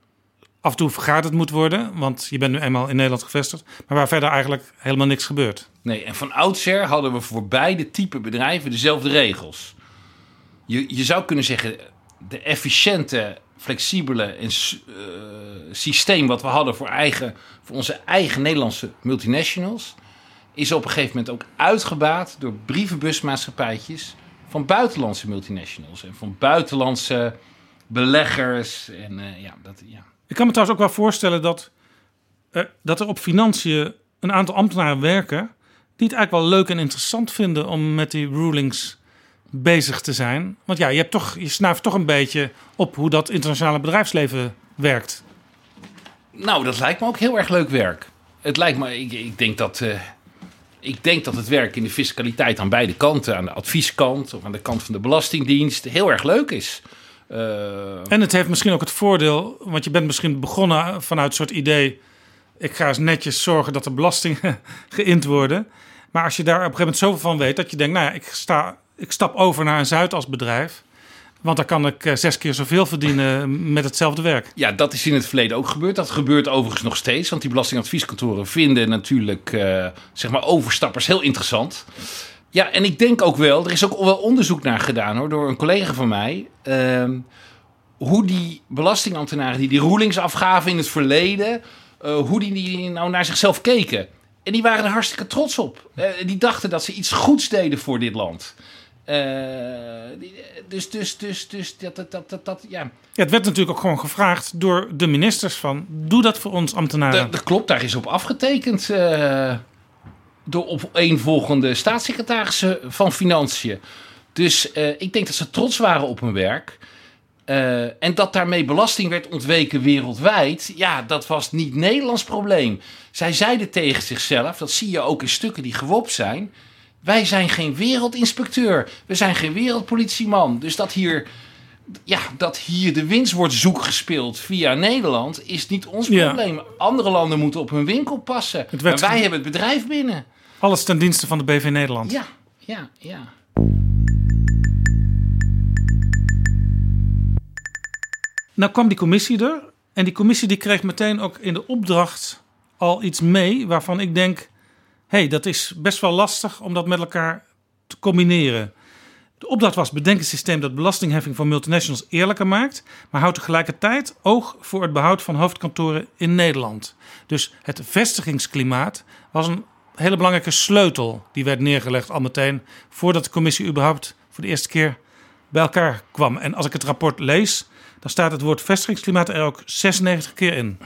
af en toe vergaderd moet worden. Want je bent nu eenmaal in Nederland gevestigd, maar waar verder eigenlijk helemaal niks gebeurt. Nee, en van oudsher hadden we voor beide type bedrijven dezelfde regels. Je, je zou kunnen zeggen, de efficiënte, flexibele en, eh, systeem wat we hadden voor, eigen, voor onze eigen Nederlandse multinationals, is op een gegeven moment ook uitgebaat door brievenbusmaatschappijtjes van buitenlandse multinationals en van buitenlandse beleggers. En, uh, ja, dat, ja. Ik kan me trouwens ook wel voorstellen dat, uh, dat er op financiën een aantal ambtenaren werken die het eigenlijk wel leuk en interessant vinden om met die rulings bezig te zijn. Want ja, je, hebt toch, je snuift toch een beetje op hoe dat internationale bedrijfsleven werkt. Nou, dat lijkt me ook heel erg leuk werk. Het lijkt me, ik, ik denk dat. Uh, ik denk dat het werk in de fiscaliteit aan beide kanten, aan de advieskant of aan de kant van de Belastingdienst, heel erg leuk is. Uh... En het heeft misschien ook het voordeel, want je bent misschien begonnen vanuit een soort idee. Ik ga eens netjes zorgen dat de belastingen geïnd worden. Maar als je daar op een gegeven moment zoveel van weet dat je denkt, nou ja, ik, sta, ik stap over naar een Zuidas bedrijf. Want dan kan ik zes keer zoveel verdienen met hetzelfde werk. Ja, dat is in het verleden ook gebeurd. Dat gebeurt overigens nog steeds. Want die belastingadvieskantoren vinden natuurlijk uh, zeg maar overstappers heel interessant. Ja, en ik denk ook wel, er is ook wel onderzoek naar gedaan hoor, door een collega van mij. Uh, hoe die belastingambtenaren die die rulings afgaven in het verleden, uh, hoe die, die nou naar zichzelf keken. En die waren er hartstikke trots op. Die dachten dat ze iets goeds deden voor dit land. Uh, dus, dus, dus, dus dat, dat, dat, dat, ja. ja. Het werd natuurlijk ook gewoon gevraagd door de ministers van... doe dat voor ons ambtenaren. Dat, dat klopt, daar is op afgetekend... Uh, door opeenvolgende staatssecretarissen van Financiën. Dus uh, ik denk dat ze trots waren op hun werk. Uh, en dat daarmee belasting werd ontweken wereldwijd, ja, dat was niet Nederlands probleem. Zij zeiden tegen zichzelf, dat zie je ook in stukken die gewopt zijn. Wij zijn geen wereldinspecteur. We zijn geen wereldpolitieman. Dus dat hier, ja, dat hier de winst wordt zoekgespeeld via Nederland is niet ons probleem. Ja. Andere landen moeten op hun winkel passen. Maar wij hebben het bedrijf binnen. Alles ten dienste van de BV Nederland. Ja, ja, ja. Nou kwam die commissie er. En die commissie die kreeg meteen ook in de opdracht al iets mee waarvan ik denk hey, dat is best wel lastig om dat met elkaar te combineren. De opdracht was bedenk een systeem dat belastingheffing voor multinationals eerlijker maakt, maar houdt tegelijkertijd oog voor het behoud van hoofdkantoren in Nederland. Dus het vestigingsklimaat was een hele belangrijke sleutel die werd neergelegd al meteen voordat de commissie überhaupt voor de eerste keer bij elkaar kwam. En als ik het rapport lees, dan staat het woord vestigingsklimaat er ook 96 keer in.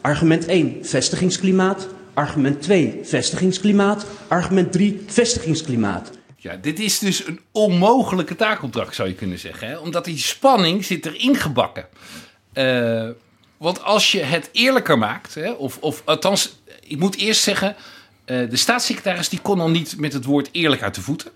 Argument 1, vestigingsklimaat. Argument 2, vestigingsklimaat. Argument 3, vestigingsklimaat. Ja, dit is dus een onmogelijke taakopdracht, zou je kunnen zeggen. Hè? Omdat die spanning zit erin gebakken. Uh, want als je het eerlijker maakt, hè, of, of althans, ik moet eerst zeggen... Uh, de staatssecretaris die kon al niet met het woord eerlijk uit de voeten.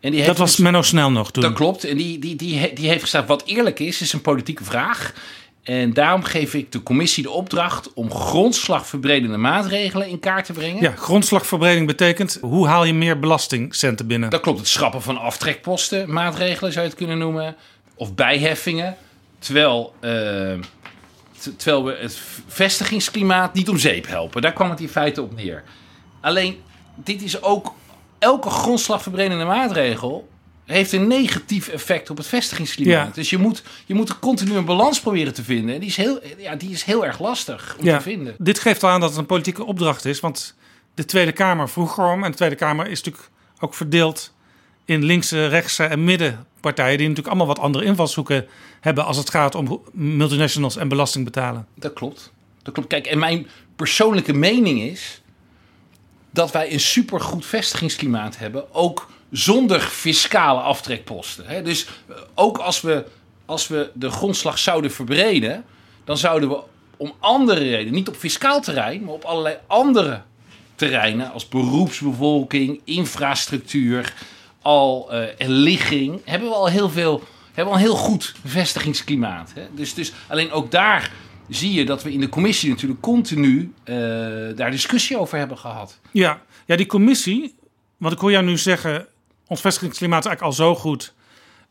En die dat was dus, Menno Snel nog toen. Dat klopt. En die, die, die, die heeft gezegd, wat eerlijk is, is een politieke vraag. En daarom geef ik de commissie de opdracht om grondslagverbredende maatregelen in kaart te brengen. Ja, grondslagverbreding betekent hoe haal je meer belastingcenten binnen? Dat klopt, het schrappen van aftrekposten, maatregelen zou je het kunnen noemen. Of bijheffingen. Terwijl, uh, terwijl we het vestigingsklimaat niet om zeep helpen. Daar kwam het in feite op neer. Alleen, dit is ook elke grondslagverbredende maatregel heeft een negatief effect op het vestigingsklimaat. Ja. Dus je moet, je moet continu een balans proberen te vinden. En die is heel, ja, die is heel erg lastig om ja. te vinden. Dit geeft al aan dat het een politieke opdracht is. Want de Tweede Kamer vroeg erom. En de Tweede Kamer is natuurlijk ook verdeeld in linkse, rechtse en middenpartijen. Die natuurlijk allemaal wat andere invalshoeken hebben als het gaat om multinationals en belasting betalen. Dat klopt. Dat klopt. Kijk, en mijn persoonlijke mening is dat wij een supergoed vestigingsklimaat hebben. Ook zonder fiscale aftrekposten. Dus eh, ook als we, als we de grondslag zouden verbreden, dan zouden we om andere redenen, niet op fiscaal terrein, maar op allerlei andere terreinen, als beroepsbevolking, infrastructuur, al uh, en ligging, hebben we al heel veel, hebben we al een heel goed vestigingsklimaat. Hè? Dus, dus alleen ook daar zie je dat we in de commissie natuurlijk continu uh, daar discussie over hebben gehad. Ja, ja, die commissie, wat ik hoor jou nu zeggen, ons vestigingsklimaat is eigenlijk al zo goed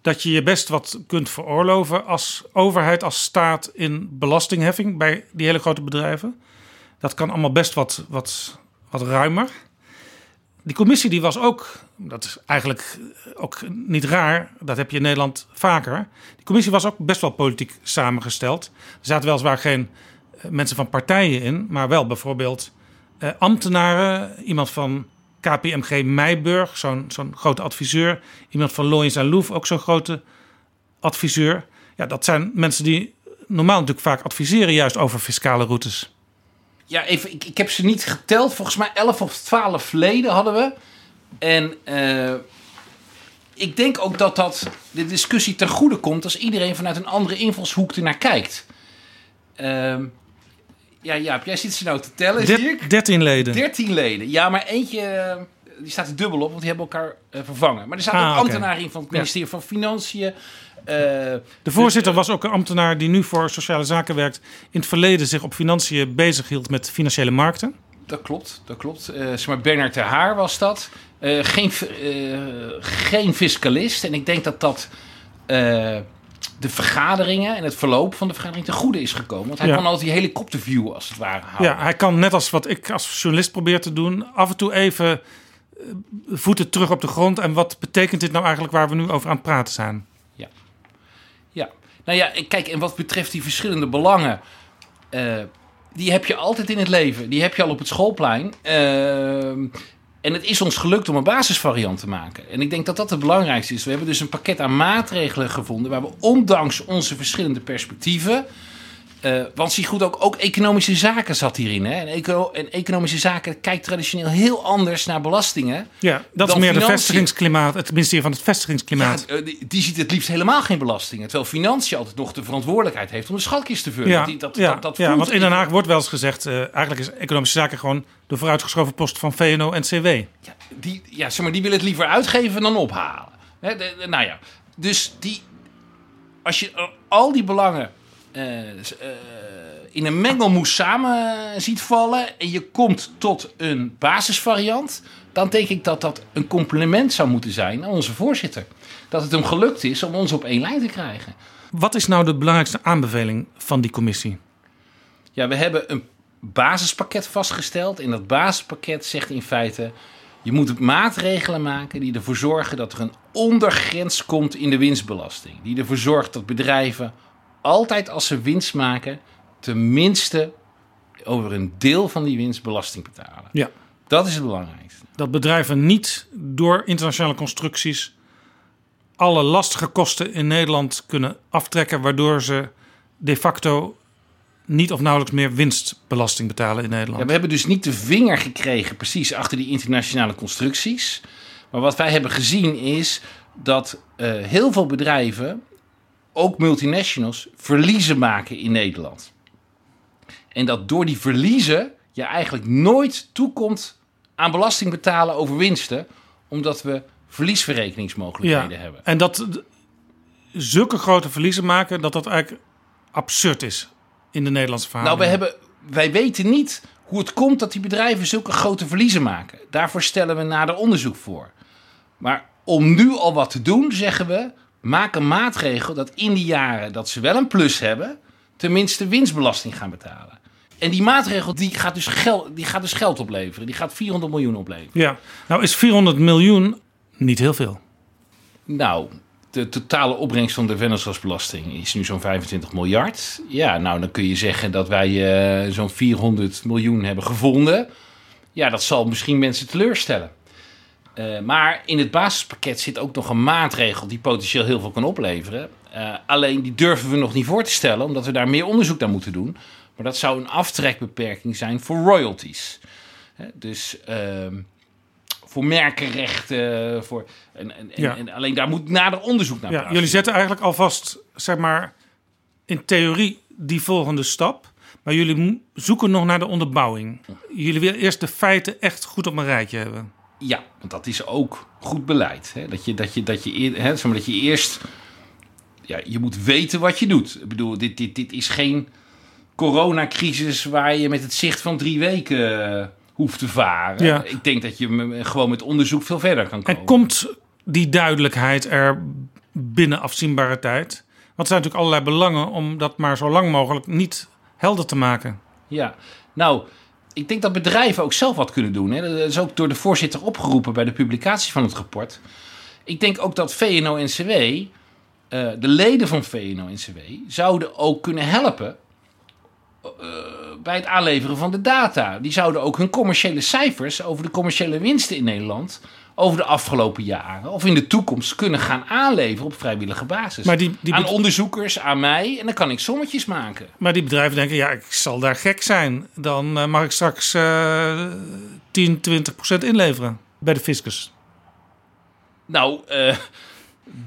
dat je je best wat kunt veroorloven als overheid, als staat in belastingheffing bij die hele grote bedrijven. Dat kan allemaal best wat, wat, wat ruimer. Die commissie die was ook, dat is eigenlijk ook niet raar, dat heb je in Nederland vaker. Die commissie was ook best wel politiek samengesteld. Er zaten weliswaar geen eh, mensen van partijen in, maar wel bijvoorbeeld eh, ambtenaren, iemand van KPMG Meijburg, zo'n zo'n grote adviseur. Iemand van Loyens en Loef, ook zo'n grote adviseur. Ja, dat zijn mensen die normaal natuurlijk vaak adviseren juist over fiscale routes. Ja, even, ik, ik heb ze niet geteld. Volgens mij 11 of 12 leden hadden we. En eh, ik denk ook dat dat de discussie ten goede komt als iedereen vanuit een andere invalshoek ernaar kijkt. Ehm ja, Jaap, jij zit ze nou te tellen, Der- zie ik. 13 leden. 13 leden. Ja, maar eentje eh, die staat er dubbel op, want die hebben elkaar eh, vervangen. Maar er staat Ah, ook ambtenaren in van het Ja. ministerie van Financiën. eh, De voorzitter was ook een ambtenaar die nu voor sociale zaken werkt. In het verleden zich op financiën bezig hield met financiële markten. Dat klopt, dat klopt. Zeg maar Bernard de Haar was dat. Geen, geen fiscalist. En ik denk dat dat de vergaderingen en het verloop van de vergadering ten goede is gekomen. Want hij Ja. kon altijd die helikopterview als het ware houden. Ja, hij kan net als wat ik als journalist probeer te doen, af en toe even eh, voeten terug op de grond. En wat betekent dit nou eigenlijk waar we nu over aan het praten zijn? Ja, nou ja, kijk, en wat betreft die verschillende belangen, eh, die heb je altijd in het leven. Die heb je al op het schoolplein. Ehm, en het is ons gelukt om een basisvariant te maken. En ik denk dat dat het belangrijkste is. We hebben dus een pakket aan maatregelen gevonden waar we ondanks onze verschillende perspectieven. Eh, want zie goed ook, ook economische zaken zat hierin. Hè? En, eco- en economische zaken kijkt traditioneel heel anders naar belastingen. Ja, dat is dan meer de vestigingsklimaat, het ministerie van het vestigingsklimaat. Ja, eh, die, die ziet het liefst helemaal geen belastingen. Terwijl financiën altijd nog de verantwoordelijkheid heeft om de schalkjes te vullen. Ja, Die- dat, ja, dat, dat ja, want in Den Haag wordt wel eens gezegd... eh, eigenlijk is economische zaken gewoon de vooruitgeschoven post van VNO en CW. die, ja, zeg maar, die willen het liever uitgeven dan ophalen. Hè, de- de- nou ja, dus die, als je al die belangen in een mengelmoes samen ziet vallen en je komt tot een basisvariant, dan denk ik dat dat een compliment zou moeten zijn aan onze voorzitter. Dat het hem gelukt is om ons op één lijn te krijgen. Wat is nou de belangrijkste aanbeveling van die commissie? Ja, we hebben een basispakket vastgesteld. En dat basispakket zegt in feite... je moet maatregelen maken die ervoor zorgen dat er een ondergrens komt in de winstbelasting. Die ervoor zorgt dat bedrijven altijd als ze winst maken... tenminste over een deel van die winst belasting betalen. Ja. Dat is het belangrijkste. Dat bedrijven niet door internationale constructies alle lastige kosten in Nederland kunnen aftrekken, waardoor ze de facto niet of nauwelijks meer winstbelasting betalen in Nederland. Ja, we hebben dus niet de vinger gekregen precies achter die internationale constructies. Maar wat wij hebben gezien is dat eh, heel veel bedrijven, ook multinationals, verliezen maken in Nederland. En dat door die verliezen je eigenlijk nooit toekomt aan belasting betalen over winsten, omdat we verliesverrekeningsmogelijkheden ja. hebben. En dat zulke grote verliezen maken, dat dat eigenlijk absurd is in de Nederlandse Nou, verhoudingen. wij, hebben, wij weten niet hoe het komt dat die bedrijven zulke grote verliezen maken. Daarvoor stellen we nader onderzoek voor. Maar om nu al wat te doen, zeggen we... maak een maatregel dat in die jaren dat ze wel een plus hebben... tenminste winstbelasting gaan betalen. En die maatregel die gaat, dus geld, die gaat dus geld opleveren. Die gaat 400 miljoen opleveren. Ja, nou is 400 miljoen niet heel veel. Nou, de totale opbrengst van de vennootschapsbelasting is nu zo'n 25 miljard. Ja, nou dan kun je zeggen dat wij eh, zo'n 400 miljoen hebben gevonden. Ja, dat zal misschien mensen teleurstellen. Eh, maar in het basispakket zit ook nog een maatregel die potentieel heel veel kan opleveren. Eh, alleen die durven we nog niet voor te stellen, omdat we daar meer onderzoek naar moeten doen. Maar dat zou een aftrekbeperking zijn voor royalties. Hè, dus ehm, voor merkenrechten. Voor, en, en, en- Ja. en alleen daar moet nader onderzoek naar Ja, jullie zetten eigenlijk alvast, zeg maar, in theorie die volgende stap. Maar jullie zoeken nog naar de onderbouwing. Jullie willen eerst de feiten echt goed op een rijtje hebben. Ja, want dat is ook goed beleid. Hè? Dat, je, dat, je, dat, je, hè, zeg maar, dat je eerst... Ja, je moet weten wat je doet. Ik bedoel, dit, dit, dit is geen coronacrisis... waar je met het zicht van drie weken eh, hoeft te varen. Ja. Ik denk dat je gewoon met onderzoek veel verder kan komen. En komt die duidelijkheid er binnen afzienbare tijd? Want er zijn natuurlijk allerlei belangen om dat maar zo lang mogelijk niet helder te maken. Ja, nou, ik denk dat bedrijven ook zelf wat kunnen doen. Hè. Dat is ook door de voorzitter opgeroepen bij de publicatie van het rapport. Ik denk ook dat VNO-NCW, eh de leden van VNO-NCW, zouden ook kunnen helpen eh, bij het aanleveren van de data. Die zouden ook hun commerciële cijfers over de commerciële winsten in Nederland over de afgelopen jaren of in de toekomst kunnen gaan aanleveren op vrijwillige basis. Maar die- die aan onderzoekers, aan mij en dan kan ik sommetjes maken. Maar die bedrijven denken, ja, ik zal daar gek zijn. Dan eh, mag ik straks eh 10, 20 procent inleveren bij de fiscus. Nou, eh,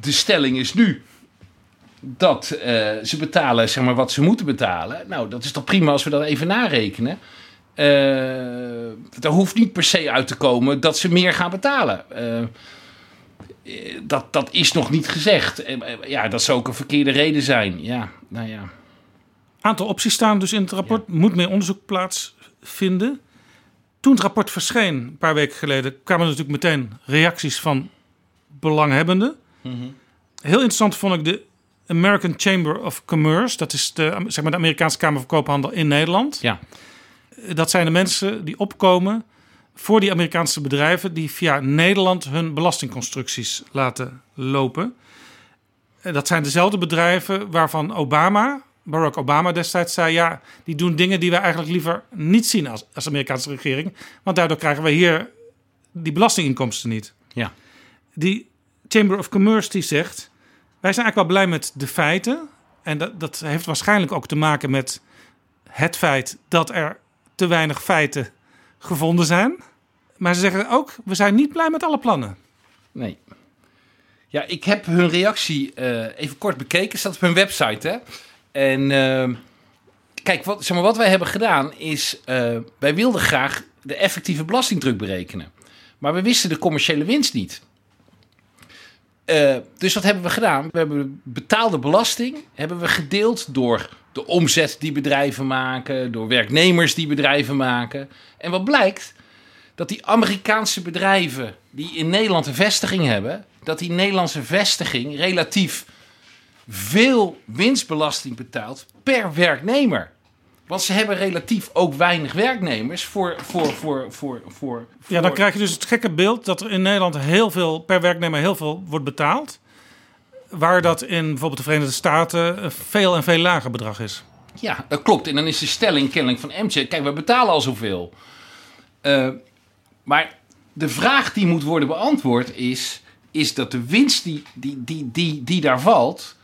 de stelling is nu dat eh, ze betalen zeg maar, wat ze moeten betalen. Nou, dat is toch prima als we dat even narekenen. Eh er hoeft niet per se uit te komen dat ze meer gaan betalen. Eh, eh, dat, dat is nog niet gezegd. Eh, eh, ja, dat zou ook een verkeerde reden zijn. Ja, nou ja. aantal opties staan dus in het rapport. Moet meer onderzoek plaatsvinden. Toen het rapport verscheen, een paar weken geleden, kwamen er natuurlijk meteen reacties van belanghebbenden. Heel interessant vond ik de American Chamber of Commerce. Dat is de, zeg maar de Amerikaanse Kamer van Koophandel in Nederland. Ja. Dat zijn de mensen die opkomen voor die Amerikaanse bedrijven... die via Nederland hun belastingconstructies laten lopen. Eh, Dat zijn dezelfde bedrijven waarvan Obama, Barack Obama destijds zei... ja, die doen dingen die wij eigenlijk liever niet zien als, als Amerikaanse regering. Want daardoor krijgen we hier die belastinginkomsten niet. Ja. Die Chamber of Commerce die zegt... wij zijn eigenlijk wel blij met de feiten. En dat, dat heeft waarschijnlijk ook te maken met het feit... dat er te weinig feiten gevonden zijn. Maar ze zeggen ook, we zijn niet blij met alle plannen. Nee. Ja, ik heb hun reactie eh, even kort bekeken. Staat op hun website, hè. En eh, kijk, wat, zeg maar, wat wij hebben gedaan is... eh, wij wilden graag de effectieve belastingdruk berekenen. Maar we wisten de commerciële winst niet. Dus wat hebben we gedaan? We hebben betaalde belasting hebben we gedeeld door de omzet die bedrijven maken, door werknemers die bedrijven maken. En wat blijkt? Dat die Amerikaanse bedrijven die in Nederland een vestiging hebben, dat die Nederlandse vestiging relatief veel winstbelasting betaalt per werknemer. Want ze hebben relatief ook weinig werknemers voor. voor, voor, voor, voor, Ja, dan krijg je dus het gekke beeld dat er in Nederland heel veel per werknemer heel veel wordt betaald. Waar dat in bijvoorbeeld de Verenigde Staten een veel en veel lager bedrag is. Ja, dat klopt. En dan is de stelling kennelijk van MJ... kijk, we betalen al zoveel. Eh, maar de vraag die moet worden beantwoord is... is dat de winst die, die, die, die, die daar valt...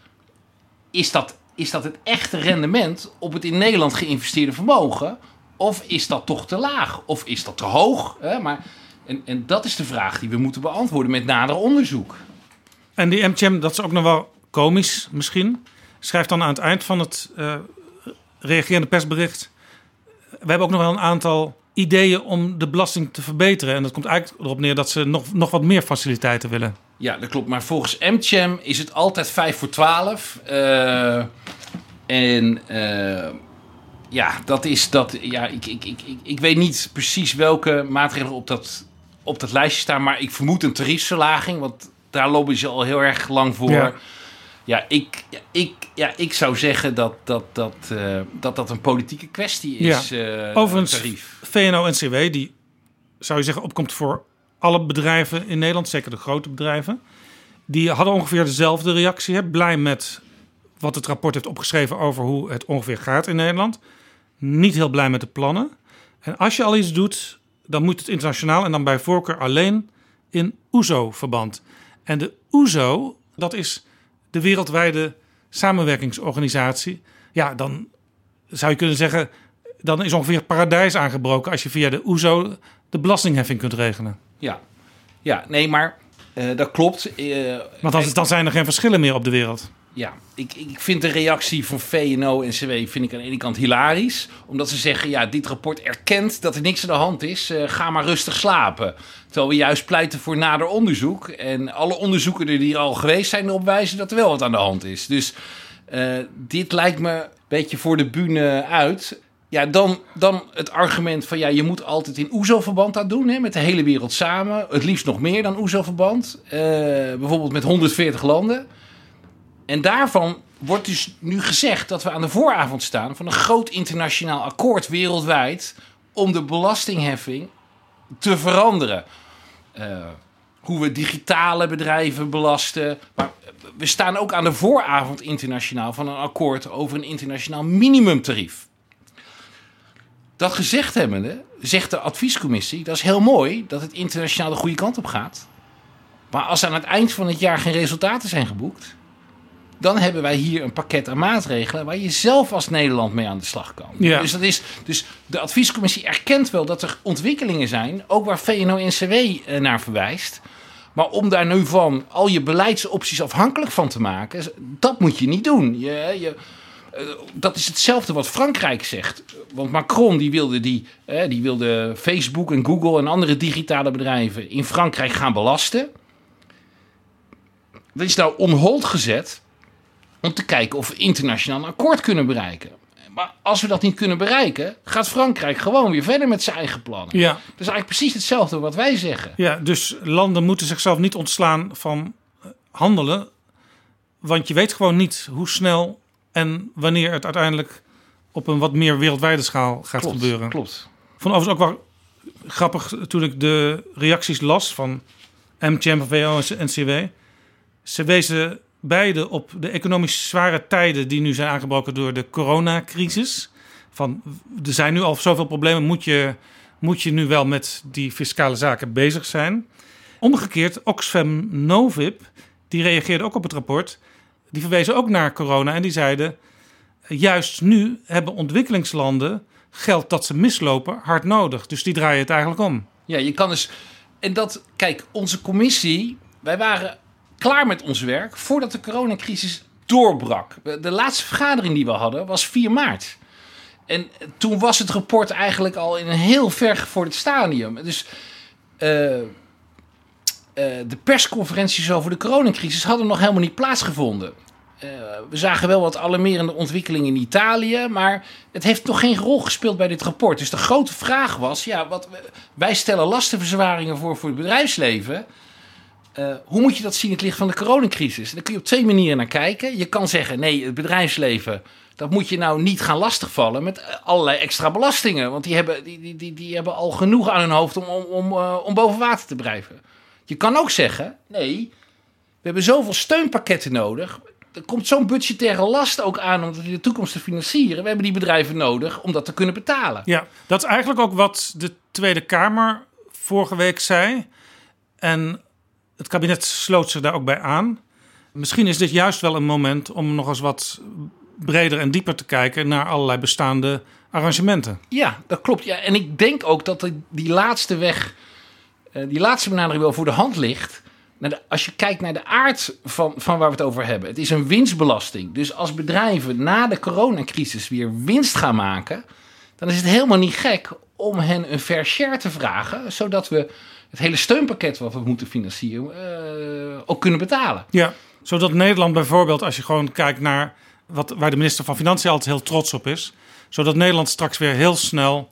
Is dat, is dat het echte rendement op het in Nederland geïnvesteerde vermogen... of is dat toch te laag? Of is dat te hoog? Maar, en, en dat is de vraag die we moeten beantwoorden met nader onderzoek. En die MTM, dat is ook nog wel komisch misschien, schrijft dan aan het eind van het eh, reagerende persbericht. We hebben ook nog wel een aantal ideeën om de belasting te verbeteren. En dat komt eigenlijk erop neer dat ze nog, nog wat meer faciliteiten willen. Ja, dat klopt. Maar volgens MCHAM is het altijd 5 voor 12. Eh, en eh, ja, dat is dat. Ja, ik, ik, ik, ik, weet niet precies welke maatregelen op dat, op dat lijstje staan. Maar ik vermoed een tariefverlaging. Want daar lopen ze al heel erg lang voor. Ja. Ja, ik, ja, ik, ja, ik zou zeggen dat dat, dat, eh, dat, dat een politieke kwestie is. eh, Overigens, tarief. VNO-NCW, die zou je zeggen opkomt voor alle bedrijven in Nederland, zeker de grote bedrijven. Die hadden ongeveer dezelfde reactie. Hè? Blij met wat het rapport heeft opgeschreven over hoe het ongeveer gaat in Nederland. Niet heel blij met de plannen. En als je al iets doet, dan moet het internationaal en dan bij voorkeur alleen in OESO-verband. En de OESO, dat is de wereldwijde samenwerkingsorganisatie. Ja, dan zou je kunnen zeggen, dan is ongeveer het paradijs aangebroken als je via de OESO de belastingheffing kunt regelen. Ja, ja nee, maar eh, dat klopt. Eh, Want dan, dan zijn er geen verschillen meer op de wereld. Ja, ik, ik vind de reactie van VNO en CW vind ik aan de ene kant hilarisch. Omdat ze zeggen, ja, dit rapport erkent dat er niks aan de hand is. eh, ga maar rustig slapen. Terwijl we juist pleiten voor nader onderzoek. En alle onderzoeken die hier al geweest zijn erop wijzen dat er wel wat aan de hand is. Dus eh, dit lijkt me een beetje voor de bühne uit. Ja, dan, dan het argument van ja, je moet altijd in OESO-verband dat doen, hè, met de hele wereld samen. Het liefst nog meer dan OESO-verband. Eh, bijvoorbeeld met 140 landen. En daarvan wordt dus nu gezegd dat we aan de vooravond staan van een groot internationaal akkoord wereldwijd om de belastingheffing te veranderen. Eh, hoe we digitale bedrijven belasten. Maar we staan ook aan de vooravond internationaal van een akkoord over een internationaal minimumtarief. Dat gezegd hebbende, zegt de adviescommissie... dat is heel mooi dat het internationaal de goede kant op gaat. Maar als aan het eind van het jaar geen resultaten zijn geboekt... dan hebben wij hier een pakket aan maatregelen... waar je zelf als Nederland mee aan de slag kan. Ja. Dus, dat is, dus de adviescommissie erkent wel dat er ontwikkelingen zijn... ook waar VNO-NCW eh, naar verwijst... Maar om daar nu van al je beleidsopties afhankelijk van te maken, dat moet je niet doen. Je, je, eh, dat is hetzelfde wat Frankrijk zegt. Want Macron die wilde, die, die wilde Facebook en Google en andere digitale bedrijven in Frankrijk gaan belasten. Dat is nou on hold gezet om te kijken of we internationaal een akkoord kunnen bereiken. Maar als we dat niet kunnen bereiken, gaat Frankrijk gewoon weer verder met zijn eigen plannen. Ja. Dat is eigenlijk precies hetzelfde wat wij zeggen. Ja, dus landen moeten zichzelf niet ontslaan van eh, handelen. Want je weet gewoon niet hoe snel en wanneer het uiteindelijk op een wat meer wereldwijde schaal gaat Klopt, gebeuren. klopt. Vond overigens ook wel grappig toen ik de reacties las van MTM, VO en NCW. Ze wezen beide op de economisch zware tijden die nu zijn aangebroken door de coronacrisis. Van, er zijn nu al zoveel problemen, moet je, moet je nu wel met die fiscale zaken bezig zijn. Omgekeerd, Oxfam Novib, die reageerde ook op het rapport. Die verwezen ook naar corona en die zeiden... juist nu hebben ontwikkelingslanden geld dat ze mislopen hard nodig. Dus die draaien het eigenlijk om. Ja, je kan dus. En dat, kijk, onze commissie, wij waren klaar met ons werk voordat de coronacrisis doorbrak. De laatste vergadering die we hadden was 4 maart. En toen was het rapport eigenlijk al in een heel ver gevorderd stadium. Dus eh, eh, de persconferenties over de coronacrisis hadden nog helemaal niet plaatsgevonden. Eh, we zagen wel wat alarmerende ontwikkelingen in Italië, maar het heeft nog geen rol gespeeld bij dit rapport. Dus de grote vraag was: ja, wat, wij stellen lastenverzwaringen voor voor het bedrijfsleven. Uh, hoe moet je dat zien in het licht van de coronacrisis? Daar kun je op twee manieren naar kijken. Je kan zeggen: nee, het bedrijfsleven. Dat moet je nou niet gaan lastigvallen met allerlei extra belastingen. Want die hebben, die, die, die, hebben al genoeg aan hun hoofd om, om, om, uh, om boven water te blijven. Je kan ook zeggen: nee, we hebben zoveel steunpakketten nodig er komt zo'n budgettaire last ook aan om de toekomst te financieren. We hebben die bedrijven nodig om dat te kunnen betalen. Ja, dat is eigenlijk ook wat de Tweede Kamer vorige week zei. En het kabinet sloot zich daar ook bij aan. Misschien is dit juist wel een moment om nog eens wat breder en dieper te kijken naar allerlei bestaande arrangementen. Ja, dat klopt. Ja, en ik denk ook dat die laatste weg, die laatste benadering wel voor de hand ligt als je kijkt naar de aard van, van waar we het over hebben. Het is een winstbelasting. Dus als bedrijven na de coronacrisis weer winst gaan maken... dan is het helemaal niet gek om hen een fair share te vragen... zodat we het hele steunpakket wat we moeten financieren uh, ook kunnen betalen. Ja, zodat Nederland bijvoorbeeld, als je gewoon kijkt naar... Wat, waar de minister van Financiën altijd heel trots op is... zodat Nederland straks weer heel snel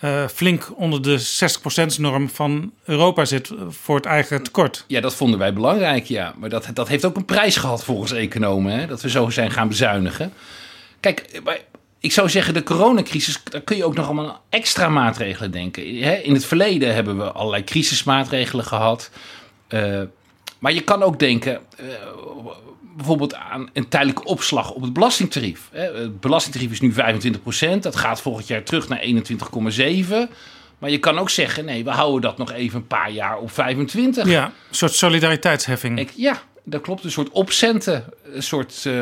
uh, flink onder de 60%-norm van Europa zit voor het eigen tekort. Ja, dat vonden wij belangrijk, ja. Maar dat, dat heeft ook een prijs gehad volgens economen, hè? dat we zo zijn gaan bezuinigen. Kijk, ik zou zeggen, de coronacrisis, daar kun je ook nog allemaal extra maatregelen denken. In het verleden hebben we allerlei crisismaatregelen gehad. Uh, maar je kan ook denken, uh, bijvoorbeeld aan een tijdelijke opslag op het belastingtarief. Het belastingtarief is nu 25%, dat gaat volgend jaar terug naar 21,7%. Maar je kan ook zeggen, nee, we houden dat nog even een paar jaar op 25. Ja, een soort solidariteitsheffing. Ik, ja, dat klopt. Een soort opcenten, een soort, uh,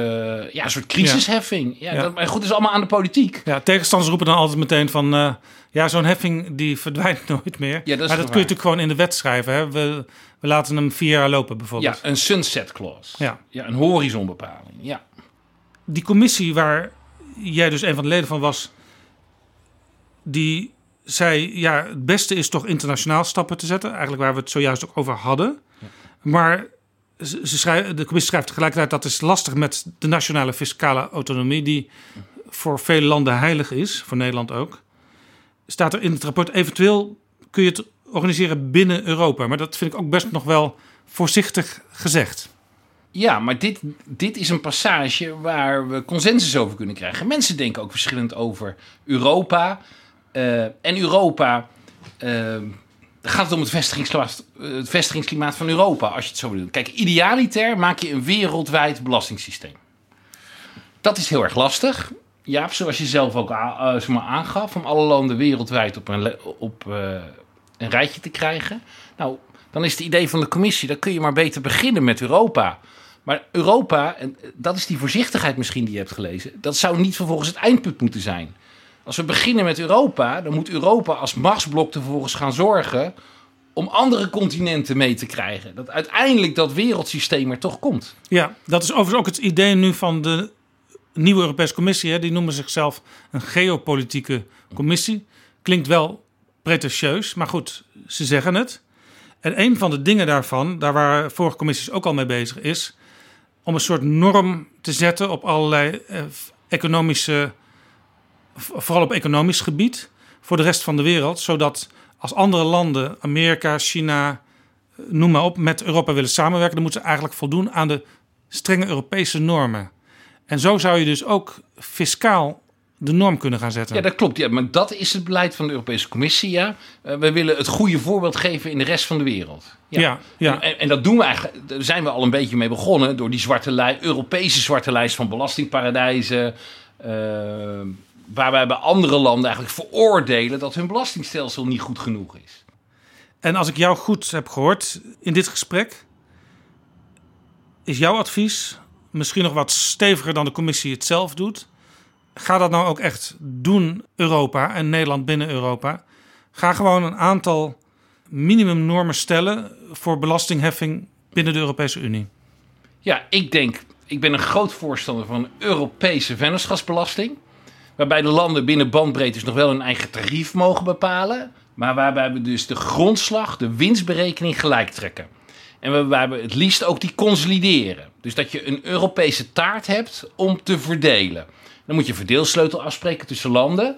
ja, een soort crisisheffing. Ja, ja. Dat, maar goed, dat is allemaal aan de politiek. Ja, tegenstanders roepen dan altijd meteen van... Uh, ja, zo'n heffing die verdwijnt nooit meer. Ja, dat maar dat kun je natuurlijk gewoon in de wet schrijven. Hè? We, we laten hem vier jaar lopen bijvoorbeeld. Ja, een sunset clause. Ja. ja een horizonbepaling, ja. Die commissie waar jij dus een van de leden van was... die zei, ja, het beste is toch internationaal stappen te zetten. Eigenlijk waar we het zojuist ook over hadden. Maar ze de commissie schrijft tegelijkertijd... dat is lastig met de nationale fiscale autonomie... die voor vele landen heilig is, voor Nederland ook. Staat er in het rapport, eventueel kun je het organiseren binnen Europa. Maar dat vind ik ook best nog wel voorzichtig gezegd. Ja, maar dit, dit is een passage waar we consensus over kunnen krijgen. Mensen denken ook verschillend over Europa. Uh, en Europa, uh, gaat het om het vestigingsklimaat, het vestigingsklimaat van Europa, als je het zo wil doen. Kijk, idealiter maak je een wereldwijd belastingssysteem. Dat is heel erg lastig. Ja, zoals je zelf ook eh, aangaf, om alle landen wereldwijd op, een, op eh, een rijtje te krijgen. Nou, dan is het idee van de commissie, dan kun je maar beter beginnen met Europa. Maar Europa, en dat is die voorzichtigheid misschien die je hebt gelezen, dat zou niet vervolgens het eindpunt moeten zijn. Als we beginnen met Europa, dan moet Europa als machtsblok er vervolgens gaan zorgen om andere continenten mee te krijgen. Dat uiteindelijk dat wereldsysteem er toch komt. Ja, dat is overigens ook het idee nu van de nieuwe Europese Commissie. Hè. Die noemen zichzelf een geopolitieke commissie. Klinkt wel pretentieus, maar goed, ze zeggen het. En een van de dingen daarvan, daar waren vorige commissies ook al mee bezig, is om een soort norm te zetten op allerlei eh, economische, vooral op economisch gebied, voor de rest van de wereld, zodat als andere landen, Amerika, China, eh, noem maar op, met Europa willen samenwerken, dan moeten ze eigenlijk voldoen aan de strenge Europese normen. En zo zou je dus ook fiscaal de norm kunnen gaan zetten. Ja, dat klopt. Ja, maar dat is het beleid van de Europese Commissie. Ja. Eh, we willen het goede voorbeeld geven in de rest van de wereld. Ja, ja. En, en dat doen we eigenlijk, daar zijn we al een beetje mee begonnen door die zwarte lijst, Europese zwarte lijst van belastingparadijzen. Waarbij bij andere landen eigenlijk veroordelen dat hun belastingstelsel niet goed genoeg is. En als ik jou goed heb gehoord in dit gesprek, is jouw advies misschien nog wat steviger dan de commissie het zelf doet. Ga dat nou ook echt doen, Europa en Nederland binnen Europa. Ga gewoon een aantal minimumnormen stellen voor belastingheffing binnen de Europese Unie. Ja, ik denk, ik ben een groot voorstander van een Europese vennootschapsbelasting. Waarbij de landen binnen bandbreedtes nog wel hun eigen tarief mogen bepalen. Maar waarbij we dus de grondslag, de winstberekening gelijk trekken. En waarbij we het liefst ook die consolideren. Dus dat je een Europese taart hebt om te verdelen. Dan moet je verdeelsleutel afspreken tussen landen.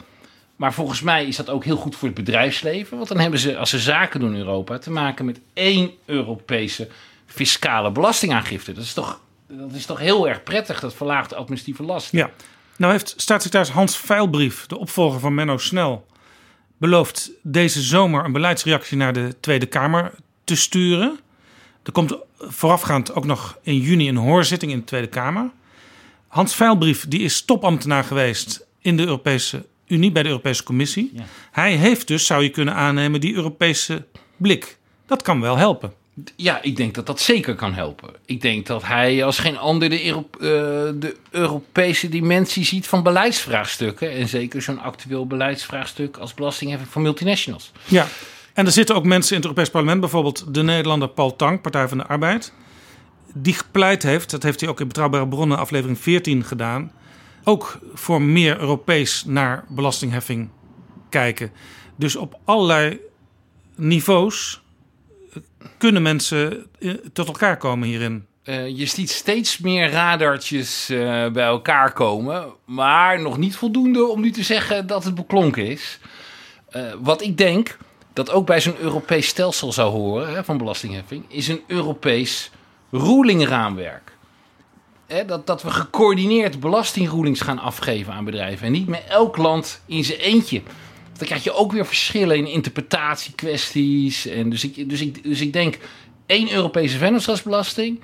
Maar volgens mij is dat ook heel goed voor het bedrijfsleven. Want dan hebben ze, als ze zaken doen in Europa, te maken met één Europese fiscale belastingaangifte. Dat is toch, dat is toch heel erg prettig, dat verlaagt de administratieve last. Ja. Nou heeft staatssecretaris Hans Veilbrief, de opvolger van Menno Snel, beloofd deze zomer een beleidsreactie naar de Tweede Kamer te sturen. Er komt voorafgaand ook nog in juni een hoorzitting in de Tweede Kamer. Hans Veilbrief die is topambtenaar geweest in de Europese Unie, bij de Europese Commissie. Hij heeft dus, zou je kunnen aannemen, die Europese blik. Dat kan wel helpen. Ja, ik denk dat dat zeker kan helpen. Ik denk dat hij als geen ander de, eh, de Europese dimensie ziet van beleidsvraagstukken. En zeker zo'n actueel beleidsvraagstuk als belastingheffing van multinationals. Ja, en er zitten ook mensen in het Europees Parlement, bijvoorbeeld de Nederlander Paul Tang, Partij van de Arbeid, die gepleit heeft, dat heeft hij ook in Betrouwbare Bronnen aflevering 14 gedaan, ook voor meer Europees naar belastingheffing kijken. Dus op allerlei niveaus kunnen mensen eh, tot elkaar komen hierin. Eh, je ziet steeds meer radartjes eh, bij elkaar komen, maar nog niet voldoende om nu te zeggen dat het beklonken is. Wat ik denk dat ook bij zo'n Europees stelsel zou horen hè, van belastingheffing, is een Europees rulingraamwerk. Dat, dat we gecoördineerd belastingrulings gaan afgeven aan bedrijven en niet met elk land in zijn eentje. Dan krijg je ook weer verschillen in interpretatiekwesties. En dus, ik, dus, ik, dus ik denk één Europese vennootschapsbelasting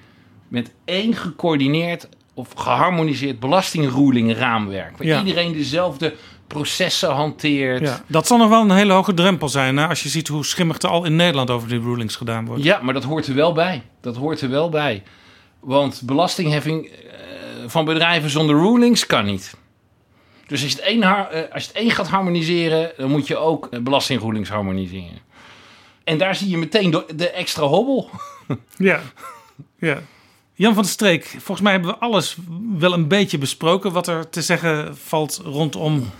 met één gecoördineerd of geharmoniseerd belastingruling-raamwerk. Waar Ja. iedereen dezelfde processen hanteert. Ja, dat zal nog wel een hele hoge drempel zijn hè, als je ziet hoe schimmig er al in Nederland over die rulings gedaan wordt. Ja, maar dat hoort er wel bij. Dat hoort er wel bij. Want belastingheffing eh, van bedrijven zonder rulings kan niet. Dus als je, het één, eh, als je het één gaat harmoniseren, dan moet je ook eh, belastingrulings harmoniseren. En daar zie je meteen de, de extra hobbel. Ja. ja. Jan van der Streek, volgens mij hebben we alles wel een beetje besproken wat er te zeggen valt rondom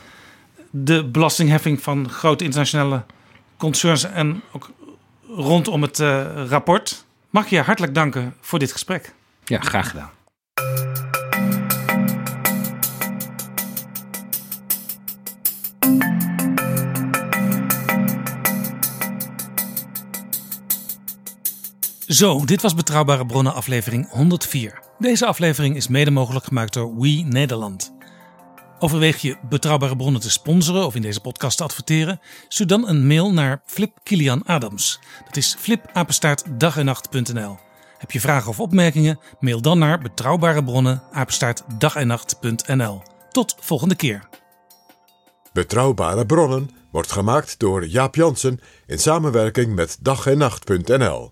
de belastingheffing van grote internationale concerns en ook rondom het eh, rapport. Mag ik je hartelijk danken voor dit gesprek. Ja, graag gedaan. Zo, dit was Betrouwbare Bronnen aflevering 104. Deze aflevering is mede mogelijk gemaakt door We Nederland. Overweeg je Betrouwbare Bronnen te sponsoren of in deze podcast te adverteren? Stuur dan een mail naar Flip Kilian Adams. Dat is flipapenstaartdagennacht.nl. Heb je vragen of opmerkingen? Mail dan naar betrouwbare bronnen apenstaartdagennacht.nl. Tot volgende keer. Betrouwbare bronnen wordt gemaakt door Jaap Jansen in samenwerking met dag en nacht.nl.